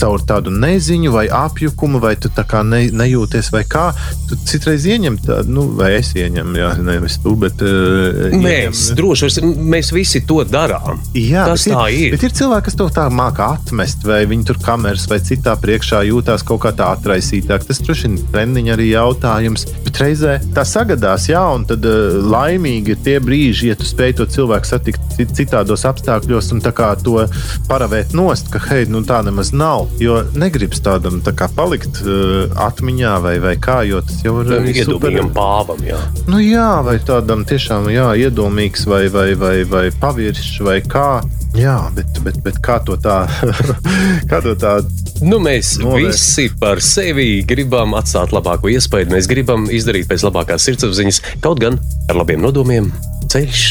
Speaker 2: caur tādu neziņu vai apjukumu, vai tu tā kā ne, nejūties, vai kā. Tu citreiz ieņem tādu, nu, vai es ieņemu, jā, nevis tu, bet. Uh,
Speaker 1: Mēs droši vien mēs visi to darām.
Speaker 2: Jā,
Speaker 1: Tas tā ir.
Speaker 2: Bet ir cilvēki, kas to tā māca atmest, vai viņi tur kameras vai citā priekšā jūtās kaut kā tā atraisītāk. Tas droši vien ir treniņa arī jautājums. Bet reizē tā sagadās, jā, un tad uh, laimīgi ir tie brīži, ja tu spēj to cilvēku satikt cit- citādos apstākļos un to paravēt nost, ka hei, nu tā nemaz nav. Jo negribas tādam tā kā palikt uh, atmiņā vai, vai kā, jo tas jau ir arī super-
Speaker 1: Iedomīgam pāvam, jā.
Speaker 2: Nu, jā, vai tādam tiešām jā, iedomīgs, vai, vai, vai, vai paviršs, vai kā. Jā, bet, bet, bet kā to tā, kā to tā
Speaker 1: Nu, mēs
Speaker 2: Novērst.
Speaker 1: visi par sevi gribam atstāt labāko iespēju. Mēs gribam izdarīt pēc labākās sirdsapziņas, kaut gan ar labiem nodomiem ceļš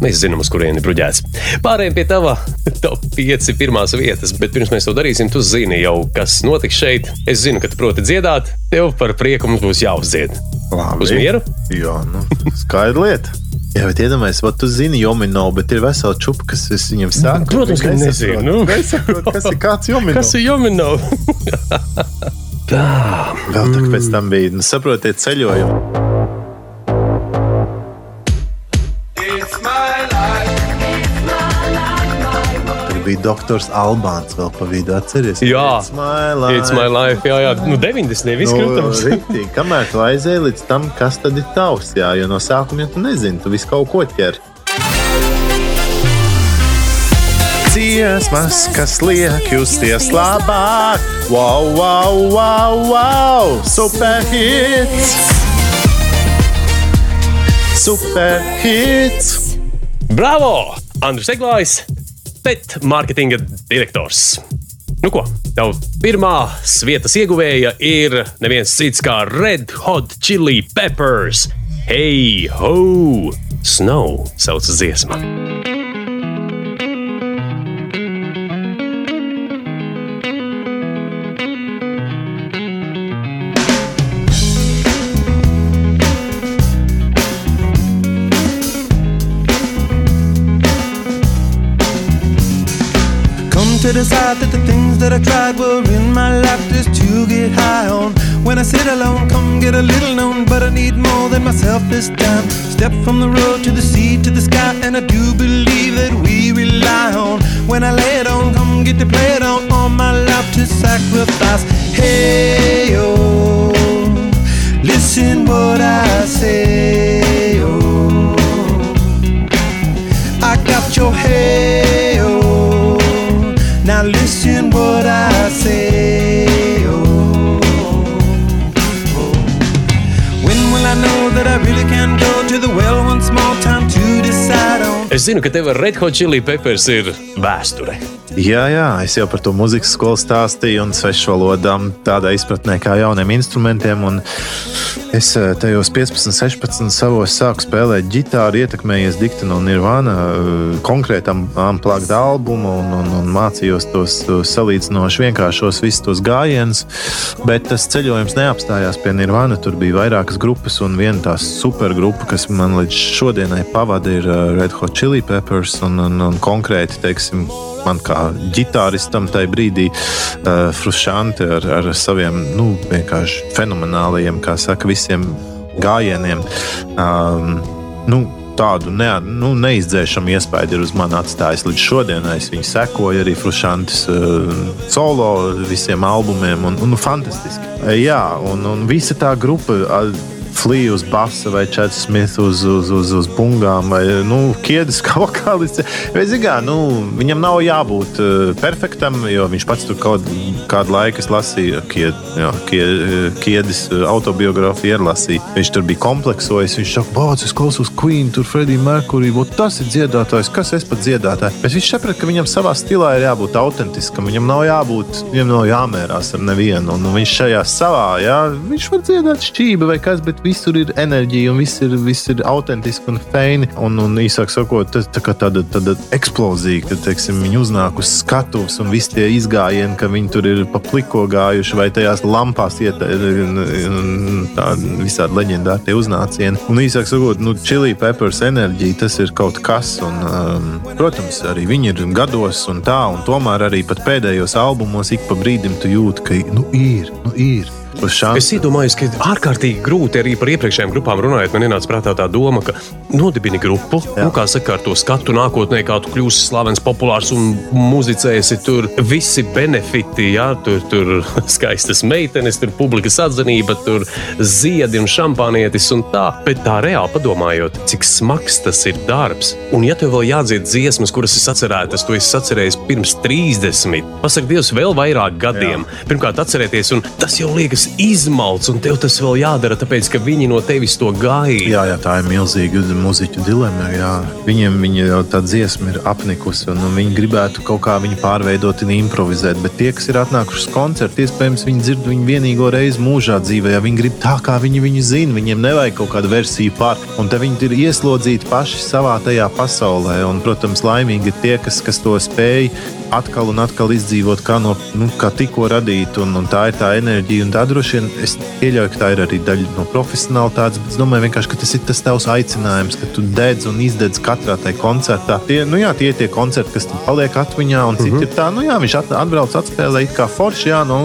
Speaker 1: Mēs zinām, uz kurieni bruģēts. Pārējiem pie tava top 5 pirmās vietas, bet pirms mēs to darīsim, tu zini jau, kas notiks šeit. Es zinu, ka tu proti dziedāt, tev par prieku mums būs jāuzdzied.
Speaker 2: Labi.
Speaker 1: Uz mieru?
Speaker 2: Jā, nu, skaidra lieta. Jā, bet iedomājieties, vai tu zini, Jomino, bet ir vesela čupa, kas es viņam sāku.
Speaker 1: Protams, ka nezinu. Nu.
Speaker 2: Nesaprot, kas ir kāds Jomino.
Speaker 1: Kas ir Jomino? Tā.
Speaker 2: Vēl tā, pēc tam bija, nu, saprotiet, ceļojumi. Bija doktors Albāns vēl pa vidu, atceries?
Speaker 1: Jā.
Speaker 2: It's my life.
Speaker 1: It's my life. Jā, jā. Nu, 90. viss,
Speaker 2: Nu,
Speaker 1: protams.
Speaker 2: riktīgi. Kamēr tu aizēji līdz tam, kas tad ir tavs, jā, jo no sākuma jau tu nezini, tu visu kaut ko ķer. Dziesmas, kas liek justies labāk, wow, wow, wow, wow, superhits! Superhits!
Speaker 1: Bravo! Andris Eglājs, bet mārketinga direktors. Nu ko, tev pirmā vietas ieguvēja ir neviens cits kā Red Hot Chili Peppers. Hey, ho! Snow sauc dziesma.
Speaker 5: To decide that the things that I tried were in my life just to get high on. When I sit alone, come get a little known, but I need more than myself this time. Step from the road to the sea to the sky, and I do believe that we rely on. When I lay it on, come get to play it on, all my life to sacrifice. Hey, oh, listen what I say, oh. I got your hey
Speaker 1: Es zinu, ka tev ar Red Hot Chili Peppers ir vēsture.
Speaker 2: Jā, jā, es jau par to mūzikas skolu stāstīju, un svešu valodām tādā izpratnē, kā jauniem instrumentiem. Es eh, tajos 15, 16 savos sāku spēlēt ģitāru, ietekmējies dikta no Nirvana eh, konkrētam amplākta albumu un, un, un mācījos tos salīdzinoši vienkāršos visus tos gājienus. Bet tas ceļojums neapstājās pie Nirvana. Tur bija vairākas grupas, un viena tās supergrupa, kas man līdz šodienai pavada, ir eh, Red Hot Chili Peppers un, un, un konkrēti, teiksim, man kā ģitāristam tajā brīdī uh, frustrēti ar, ar saviem nu, vienkārši fenomenāliem, kā saka, visiem gājieniem. Um, nu, Tādu ne, nu, neizdzēšamu iespēju ir uz mani atstājis līdz šodienai. Es viņu sekoju arī Frušantas uh, solo visiem albumiem, un, un fantastiski. Uh, jā, un, un visa tā grupa. Uh, Flīja uz basa vai Čets Smits uz, uz, uz, uz bungām vai nu, kiedas kā vokālists. Nu, viņam nav jābūt uh, perfektam, jo viņš pats tur kaut kādu laiku es lasīju, kied, jā, kied, kiedis uh, autobiogrāfiju ielasīja. Viņš tur bija kompleksojis. Viņš saka, bāc, es klausos Queen, tur Freddie Mercury, tas ir dziedātājs, kas es pat dziedātāju. Bet viņš saprata, ka viņam savā stilā ir jābūt autentiskam, viņam nav jābūt, viņam nav jāmērās ar nevienu. Un viņš šajā savā, jā, viņš var dziedāt šķība vai kas, bet visur ir enerģija un viss ir, viss ir autentiski un feini. Un, un īsāk sakot, tas tā kā tāda, tāda eksplozija, kad teiksim, viņi uznāk uz skatuves un visi tie izgājieni, ka viņi tur ir pa pliko gājuši vai tajās lampās iet tādi visādi leģendāri tie uznācieni. Un īsāk sakot, nu, Chili Peppers enerģija tas ir kaut kas. Un, um, protams, arī viņi ir gados un tā, un tomēr arī pat pēdējos albumos ik pa brīdim tu jūti, ka nu, ir, nu, ir. Uz šādu
Speaker 1: Es iedomājos, ka ārkārtīgi grūti arī par iepriekšējām grupām runājot. Man ienāca prātā tā doma, ka nodibini grupu,
Speaker 2: Jā.
Speaker 1: nu, kā saka, ar to skatu nākotnē, kā tu kļūsi slavens, populārs un muzicēsi. Tur visi benefiti, jā, tur, tur skaistas meitenes, tur publikas atzinība, tur ziedi un šampānietis un tā. Bet tā reāli padomājot, cik smags tas ir darbs. Un ja tev vēl jādzied dziesmas, kuras es atcerētos, to es atcerējos pirms 30, pasak Dievs, vēl vairāk gadiem. Jā. Pirmkārt, atcerēties, un tas jau liekas izmalc, un tev tas vēl jādara, tāpēc ka viņi no tevis to gaida.
Speaker 2: Jā, jā, tā ir milzīga mūziķu dilemma. Jā. Viņiem viņa jau tā dziesma ir apnikusi, un, un viņi gribētu kaut kā viņu pārveidot un improvizēt. Bet tie, kas ir atnākuši uz koncertu, iespējams, viņi dzird viņu vienīgo reizi mūžā dzīvē. Ja viņi grib tā, kā viņi viņu zina, viņiem nevajag kaut kādu versiju pār. Un te viņi ir ieslodzīti paši savā tajā pasaulē. Un, protams, laimīgi ir tie, kas, kas to spēj atkal un atkal izdzīvot, kā, no, nu, kā tikko radīt. Un, un tā ir tā enerģija. Un tā droši vien es pieļauju, ka tā ir arī daļa no profesionālitātes. Bet es domāju, ka tas ir tas tavs aicinājums, ka tu dedz un izdedz katrā tajā koncertā. Tie, nu, jā, tie ir tie koncerti, kas tam paliek atmiņā. Un citi mm -hmm. ir tā, nu, jā, viņš at, atbrauc, atspēlē, it kā forši, jā, nu,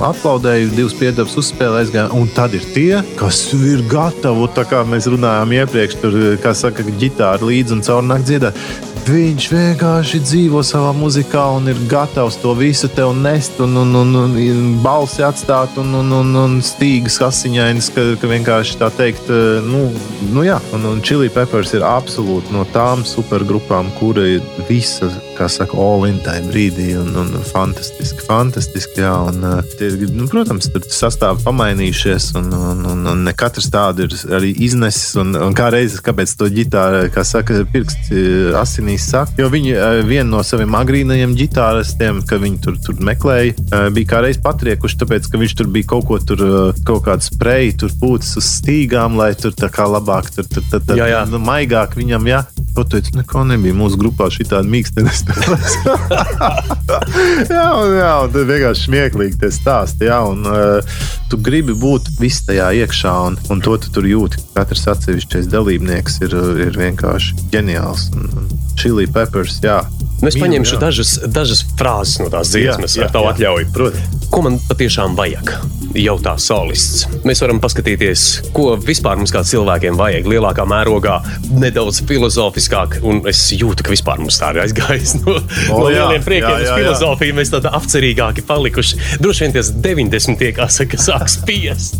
Speaker 2: aplaudēja, divas piedevas uzspēlē, aizgāja. Un tad ir tie, kas ir gatavi, tā kā mēs runājām iepriekš, tur, kā saka, ģitāra līdzi un caur nakti dziedāt. Viņš vienkārši dzīvo savā muzikā un ir gatavs to visu tev nest, un, un, un, un, un balsi atstāt, un, un, un, un stīgas asiņainas, ka, ka vienkārši tā teikt, eh, nu, nu jā, un, un Chili Peppers ir absolūti no tām supergrupām, kura ir visa, kā saka, all in tajā brīdī, un, un fantastiski, fantastiski, jā, un, tie, nu, protams, tur sastāvi pamainījušies, un, un, un, un ne katrs tādu ir arī iznesis, un, un kā reizes, kāpēc to ģitāru, kā saka, pirksti asinīs saka, jo viņi vienu no saviem agrīnajiem ģitāristiem, ka viņi tur, tur meklēja, bija kā reiz patriekuši, tāpēc, ka viņš tur bija kaut ko tur, kaut kādu spreju, tur pūcis uz stīgām, lai tur tā kā labāk, tur, tur, tur, tur
Speaker 1: Jā, jā.
Speaker 2: Nu, maigāk viņam, jā. Tu teici, neko nebija mūsu grupā šī tāda mīksta nespēlēs. jā, un, jā, un tad vienkārši smieklīgi tie stāsti, jā, un uh, tu gribi būt viss tajā iekšā, un, un to tu tur jūti. Katrs atsevišķais dalībnieks ir, ir vienkārši ģeniāls. Chili peppers, jā.
Speaker 1: Nu, es
Speaker 2: Mīlu,
Speaker 1: paņemšu
Speaker 2: jā.
Speaker 1: dažas, dažas frāzes no tās dziesmas,
Speaker 2: Jā, jā,
Speaker 1: ar tavu
Speaker 2: jā.
Speaker 1: atļauju.
Speaker 2: Protams.
Speaker 1: Ko man patiešām vajag? Jautā solists. Mēs varam paskatīties, ko vispār mums kā cilvēkiem vajag lielākā mērogā, nedaudz filozofiskāk. Un es jūtu, ka vispār mums tā ir aizgājis no,
Speaker 2: O,
Speaker 1: no lieliem priekiem
Speaker 2: jā,
Speaker 1: uz
Speaker 2: jā, jā.
Speaker 1: filozofiju. Mēs tādi apcerīgāki palikuši. Droši vien tas 90. kā saka, sāk spiest.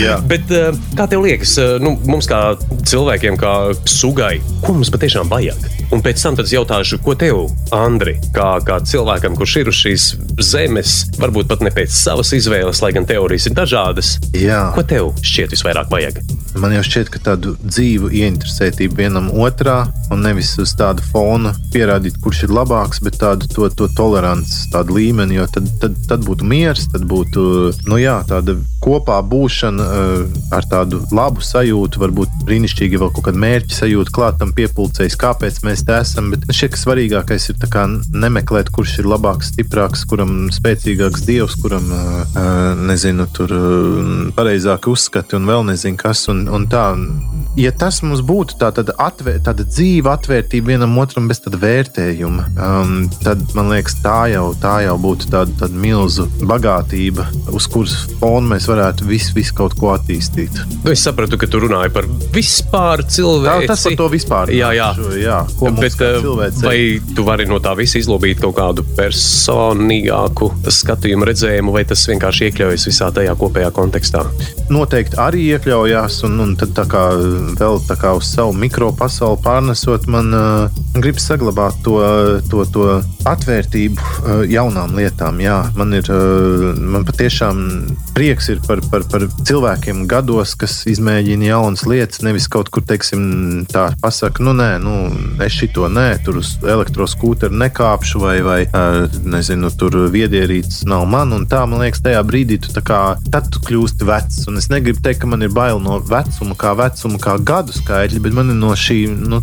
Speaker 2: Jā.
Speaker 1: Bet eh, kā tev liekas, eh, nu, mums kā cilvēkiem, kā sugai, ko mums patiešām vajag? Un pēc tam jautāšu, ko tev, Andri, kā, kā cilvēkam, kurš ir uz šīs zemes, varbūt pat ne pēc savas izvēles, lai gan teorijas ir dažādas.
Speaker 2: Jā.
Speaker 1: Ko tev šķiet visvairāk vajag?
Speaker 2: Man jau šķiet, ka tādu dzīvu ieinteresētību vienam otrā, un nevis uz tādu fona pierādīt, kurš ir labāks, bet tādu to, to toleranci, tādu līmeni, jo tad, tad, tad būtu miers, tad būtu nu jā, tāda kopā būšana eh, ar tādu labu sajūtu, varbūt brīnišķīgi vēl kaut kāda mērķa sajūta klāt tam piepulcējas, kāpēc mēs te esam. Bet šķiet, ka svarīgākais ir nemeklēt, kurš ir labāks, stiprāks, kuram spēcīgāks dievs, kuram eh, eh, nezinu, tur eh, pareizāk uzskati un vēl nezinu kas. Un, un tā, ja tas mums būtu tā, tad atvēr, tāda dzīva atvērtība vienam otram bez tāda vērtējuma, um, tad man liekas, tā jau, tā jau būtu tāda, tāda milzu bagātība, uz kuras fona mēs varētu visu, visu kaut ko attīstīt.
Speaker 1: Nu, es sapratu, ka tu runāji par vispār cilvēku.
Speaker 2: tas par to vispār.
Speaker 1: Jā, jā.
Speaker 2: Šo, jā ko
Speaker 1: Bet, eh,
Speaker 2: cilvēcei-
Speaker 1: vai tu vari no tā visa izlobīt kaut kādu personīgāku skatījumu, redzējumu, vai tas vienkārši iekļaujas visā tajā kopējā kontekstā?
Speaker 2: noteikti arī iekļaujās, un, un tad tā kā vēl tā kā uz savu mikropasauli pārnesot, man uh, gribas saglabāt to, to, to atvērtību uh, jaunām lietām. Jā, man ir uh, man patiešām prieks par, par, par cilvēkiem gados, kas izmēģina jaunas lietas, nevis kaut kur, teiksim, tā pasaka, nu nē, nu, es šito nē, tur uz elektroskūteru nekāpšu, vai, vai uh, nezinu, tur viedierīces nav man, tā, man liekas, tajā brīdī tu kā, tu kļūsti vecs, un es negribu teikt, ka man ir bail no vecuma, kā vecuma, kā gadu skaitļa, bet man ir no šī, nu,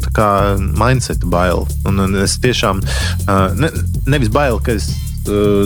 Speaker 2: mindseta bail, un, un es tiešām, ne, nevis bail, ka es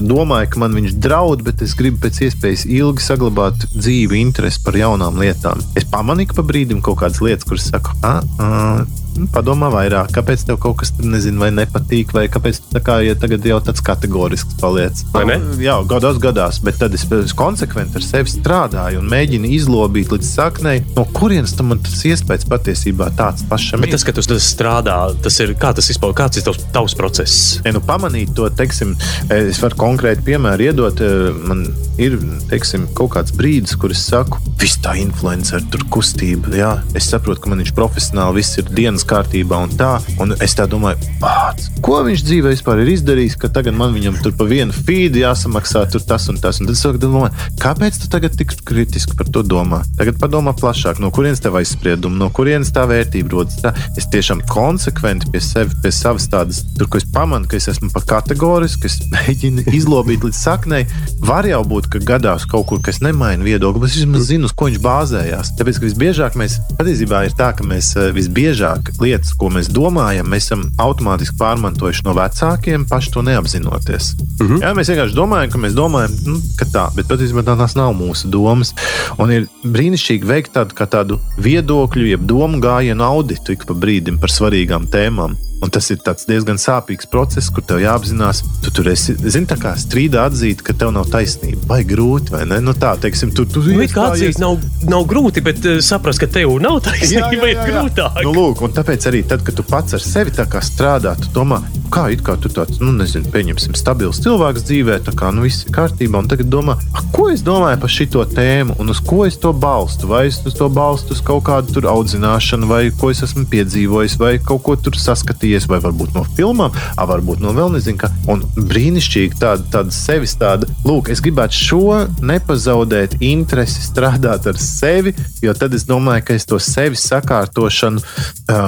Speaker 2: domāju, ka man viņš draud, bet es gribu pēc iespējas ilgi saglabāt dzīvi, interesi par jaunām lietām. Es pamanīju pa brīdim kaut kādas lietas, kuras saku, ah, ah, nu, padomā vairāk, kāpēc tev kaut kas tur nezinu, vai nepatīk, vai kāpēc tu tā kā ja tagad jau tāds kategorisks paliec.
Speaker 1: Vai ne?
Speaker 2: Nu, Jā, gados gadās, bet tad es, es konsekventi ar sevi strādāju un mēģinu izlobīt līdz saknei, no kurienes tam tas iespējas patiesībā tāds pašam
Speaker 1: Bet tas, ka tu tas strādā, tas ir kā tas izpaužas, kāds ir tavs, tavs process?
Speaker 2: Ja nu pamanīt to, teiksim, es varu konkrēti piemēru iedot. eh, Man ir teiksim, kaut kāds brīdis, kur es saku, viss tā influencer, tur kustība. Jā, es saprotu, ka man viņš profesionāli viss ir dienas viss kārtībā un tā. Un es tā domāju, pats, ko viņš dzīvē vispār ir izdarījis, ka tagad man viņam tur pa vienu feedu jāsamaksā tas un tas. Un tad es domāt, kāpēc tu tagad tik kritiski par to domā? Tagad padomā plašāk, no kurienes tev aizspriedumi, no kurienes tā vērtība rodas. Tā, es tiešām konsekventi pie sevis, pie savas tādas, tur, ko es pamanu, ka es esmu pa kategorisku, es mēģinu izlobīt līdz saknei. Var jau būt, ka gadās kaut kur, kas nemaina viedokli, bet es vismaz zinu, uz ko viņš bāzējās. Tāpēc, ka visbiežāk mēs patiesībā ir tā, ka mēs eh, visbiežāk lietas, ko mēs domājam, mēs esam automātiski pārmantojuši no vecākiem, paši to neapzinoties. Mm -hmm. Jā, mēs vienkārši domājam, ka mēs domājam, nu, ka tā, bet patiesībā tā- tās nav mūsu domas. Un ir brīnišķīgi veikt tādu, tādu viedokļu, jeb domu gājienu auditu ik pa brīdim par svarīgām tēmām. Un tas ir diezgan sāpīgs process, kur tev jāapzinās, tu tur esi, zini, tā kā strīdā atzīt, ka tev nav taisnība. Vai grūti, vai ne? Nu tā, teiksim, tu, tu
Speaker 1: Nu, kā atzīt nav, nav grūti, bet uh, saprast, ka tev nav taisnība, ir grūtāk.
Speaker 2: Nu, lūk, un tāpēc arī tad, kad tu pats ar sevi strādā, tu domā, kā it kā tu tāds, nu, nezinu, pieņemsim, stabils cilvēks dzīvē, tā kā nu, viss ir kārtībā. Un tagad domā, "A, ko es domāju par šo tēmu un uz ko es to balstu? Vai es uz to balstu uz kaut kādu tur audzināšanu, vai ko es esmu piedzīvojis, vai kaut ko tur saskatījies, vai varbūt no filmām, a, varbūt no vēl nezinu, kā. Un brīnišķīgi tāda, tāda sevis tāda, lūk, es gribētu šo nepazaudēt interesi strādāt ar sevi, jo tad es domāju, ka es to sevis sakārtošanu,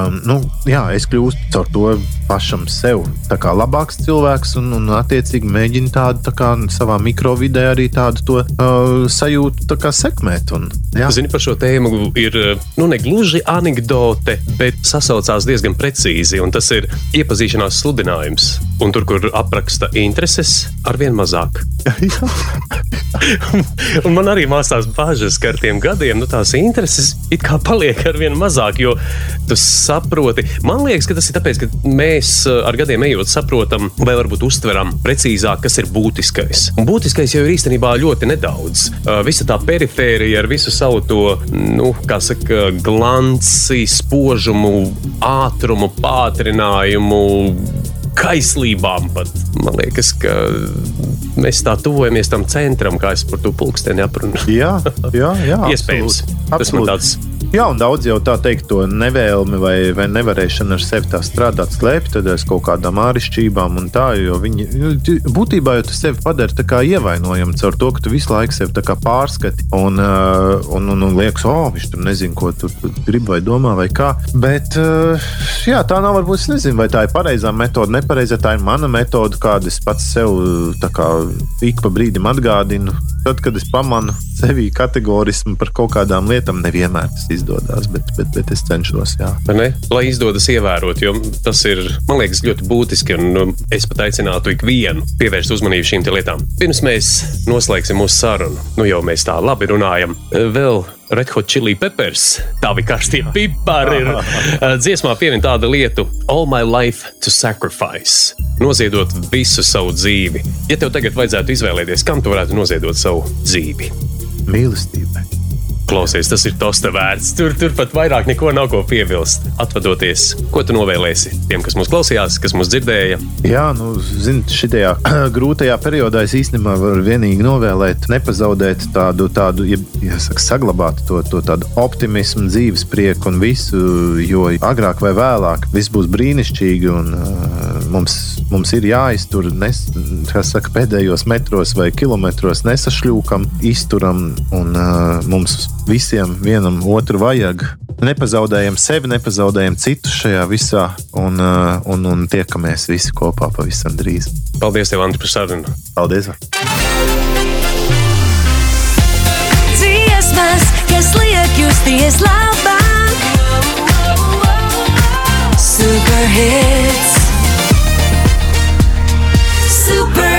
Speaker 2: um, nu, jā, es kļūstu caur to pašam sev labāks cilvēks un, un attiecīgi mēģinu tādu tā kā savā mikrovidē arī tādu to uh, sajūtu tā kā sekmēt. Un, jā.
Speaker 1: Zini, par šo tēmu ir nu, ne gluži anekdote, bet sasaucās diezgan precīzi. un Tas ir iepazīšanās sludinājums. Un tur, kur apraksta intereses, arvien mazāk. un man arī mācās bažas, ka ar tiem gadiem nu, tās intereses it kā paliek ar vien mazāk. Jo tu saproti, man liekas, ka tas ir tāpēc, ka mēs eh, ar gadiem ejot saprotam, vai varbūt uztveram precīzāk, kas ir būtiskais. Un būtiskais jau ir īstenībā ļoti nedaudz. Eh, Visa tā perifērija ar visu savu to, nu, kā saka, glanci, spožumu, ātrumu, pātrinājumu kaislībām pat. Man liekas, ka mēs tā tuvojamies tam centram, kā es par to pulksteni aprunāju.
Speaker 2: Jā, jā, jā
Speaker 1: Iespējams.
Speaker 2: absolūti.
Speaker 1: Tas man tāds
Speaker 2: Jā, un daudz jau tā teikt, to nevēlmi vai, vai nevarēšanu ar sevi tā strādāt, slēpt aiz kaut kādām āršķirībām un tā. Jo viņi būtībā jau tu sevi padari tā kā ievainojamu caur to, ka tu visu laiku sevi pārskati un, un, un, un liekas, oh, viņš tur nezina, ko tu tu gribi vai domā vai kā. Bet jā, tā nav varbūt, es nezinu, vai tā ir pareizā metode, nepareizā. Tā ir mana metode, kādu es pats sev kā ik pa brīdim atgādinu. Tad, kad es pamanu sevī kategorismu par kaut kādām lietām, nevienmēr tas izdodas, bet, bet, bet es cenšos. Jā.
Speaker 1: Ne? Lai izdodas ievērot, jo tas ir, man liekas, ļoti būtiski. Un um, es pat aicinātu ikvienu pievērst uzmanību šīm lietām. Pirms mēs noslēgsim mūsu sarunu, nu jau mēs tā labi runājam, vēl Red Hot Chili Peppers, tā bija karstie pipari. Ir eh, dziesmā piemin tādu lietu, All my life to sacrifice. Noziedot visu savu dzīvi. Ja tev tagad vajadzētu izvēlēties, kam tu varētu noziedot savu dzīvi?
Speaker 2: Mīlestībai.
Speaker 1: Klausies, tas ir tosta vērts. Tur, tur pat vairāk neko nav ko piebilst. Atvadoties, ko tu novēlēsi tiem, kas mūs klausījās, kas mūs dzirdēja?
Speaker 2: Jā, nu, ziniet, šajā grūtajā periodā es īstenībā varu vienīgi novēlēt, nepazaudēt tādu, tādu ja, jāsaka, saglabāt to, to tādu optimismu, dzīves prieku un visu, jo agrāk vai vēlāk viss būs brīnišķīgi un uh, mums, mums ir jāiztur, nes, kas saka, pēdējos metros vai kilometros nesašļūkam, izturam un uh, mums visiem vienam otru vajag. Nepazaudējam sevi, nepazaudējam citus šajā visā, un, uh, un, un tiekamies visi kopā pavisam drīz.
Speaker 1: Paldies, tev, Andri, par sarunu.
Speaker 2: Paldies!
Speaker 4: Dziesmas, kas liek justies labāk, superhits, super.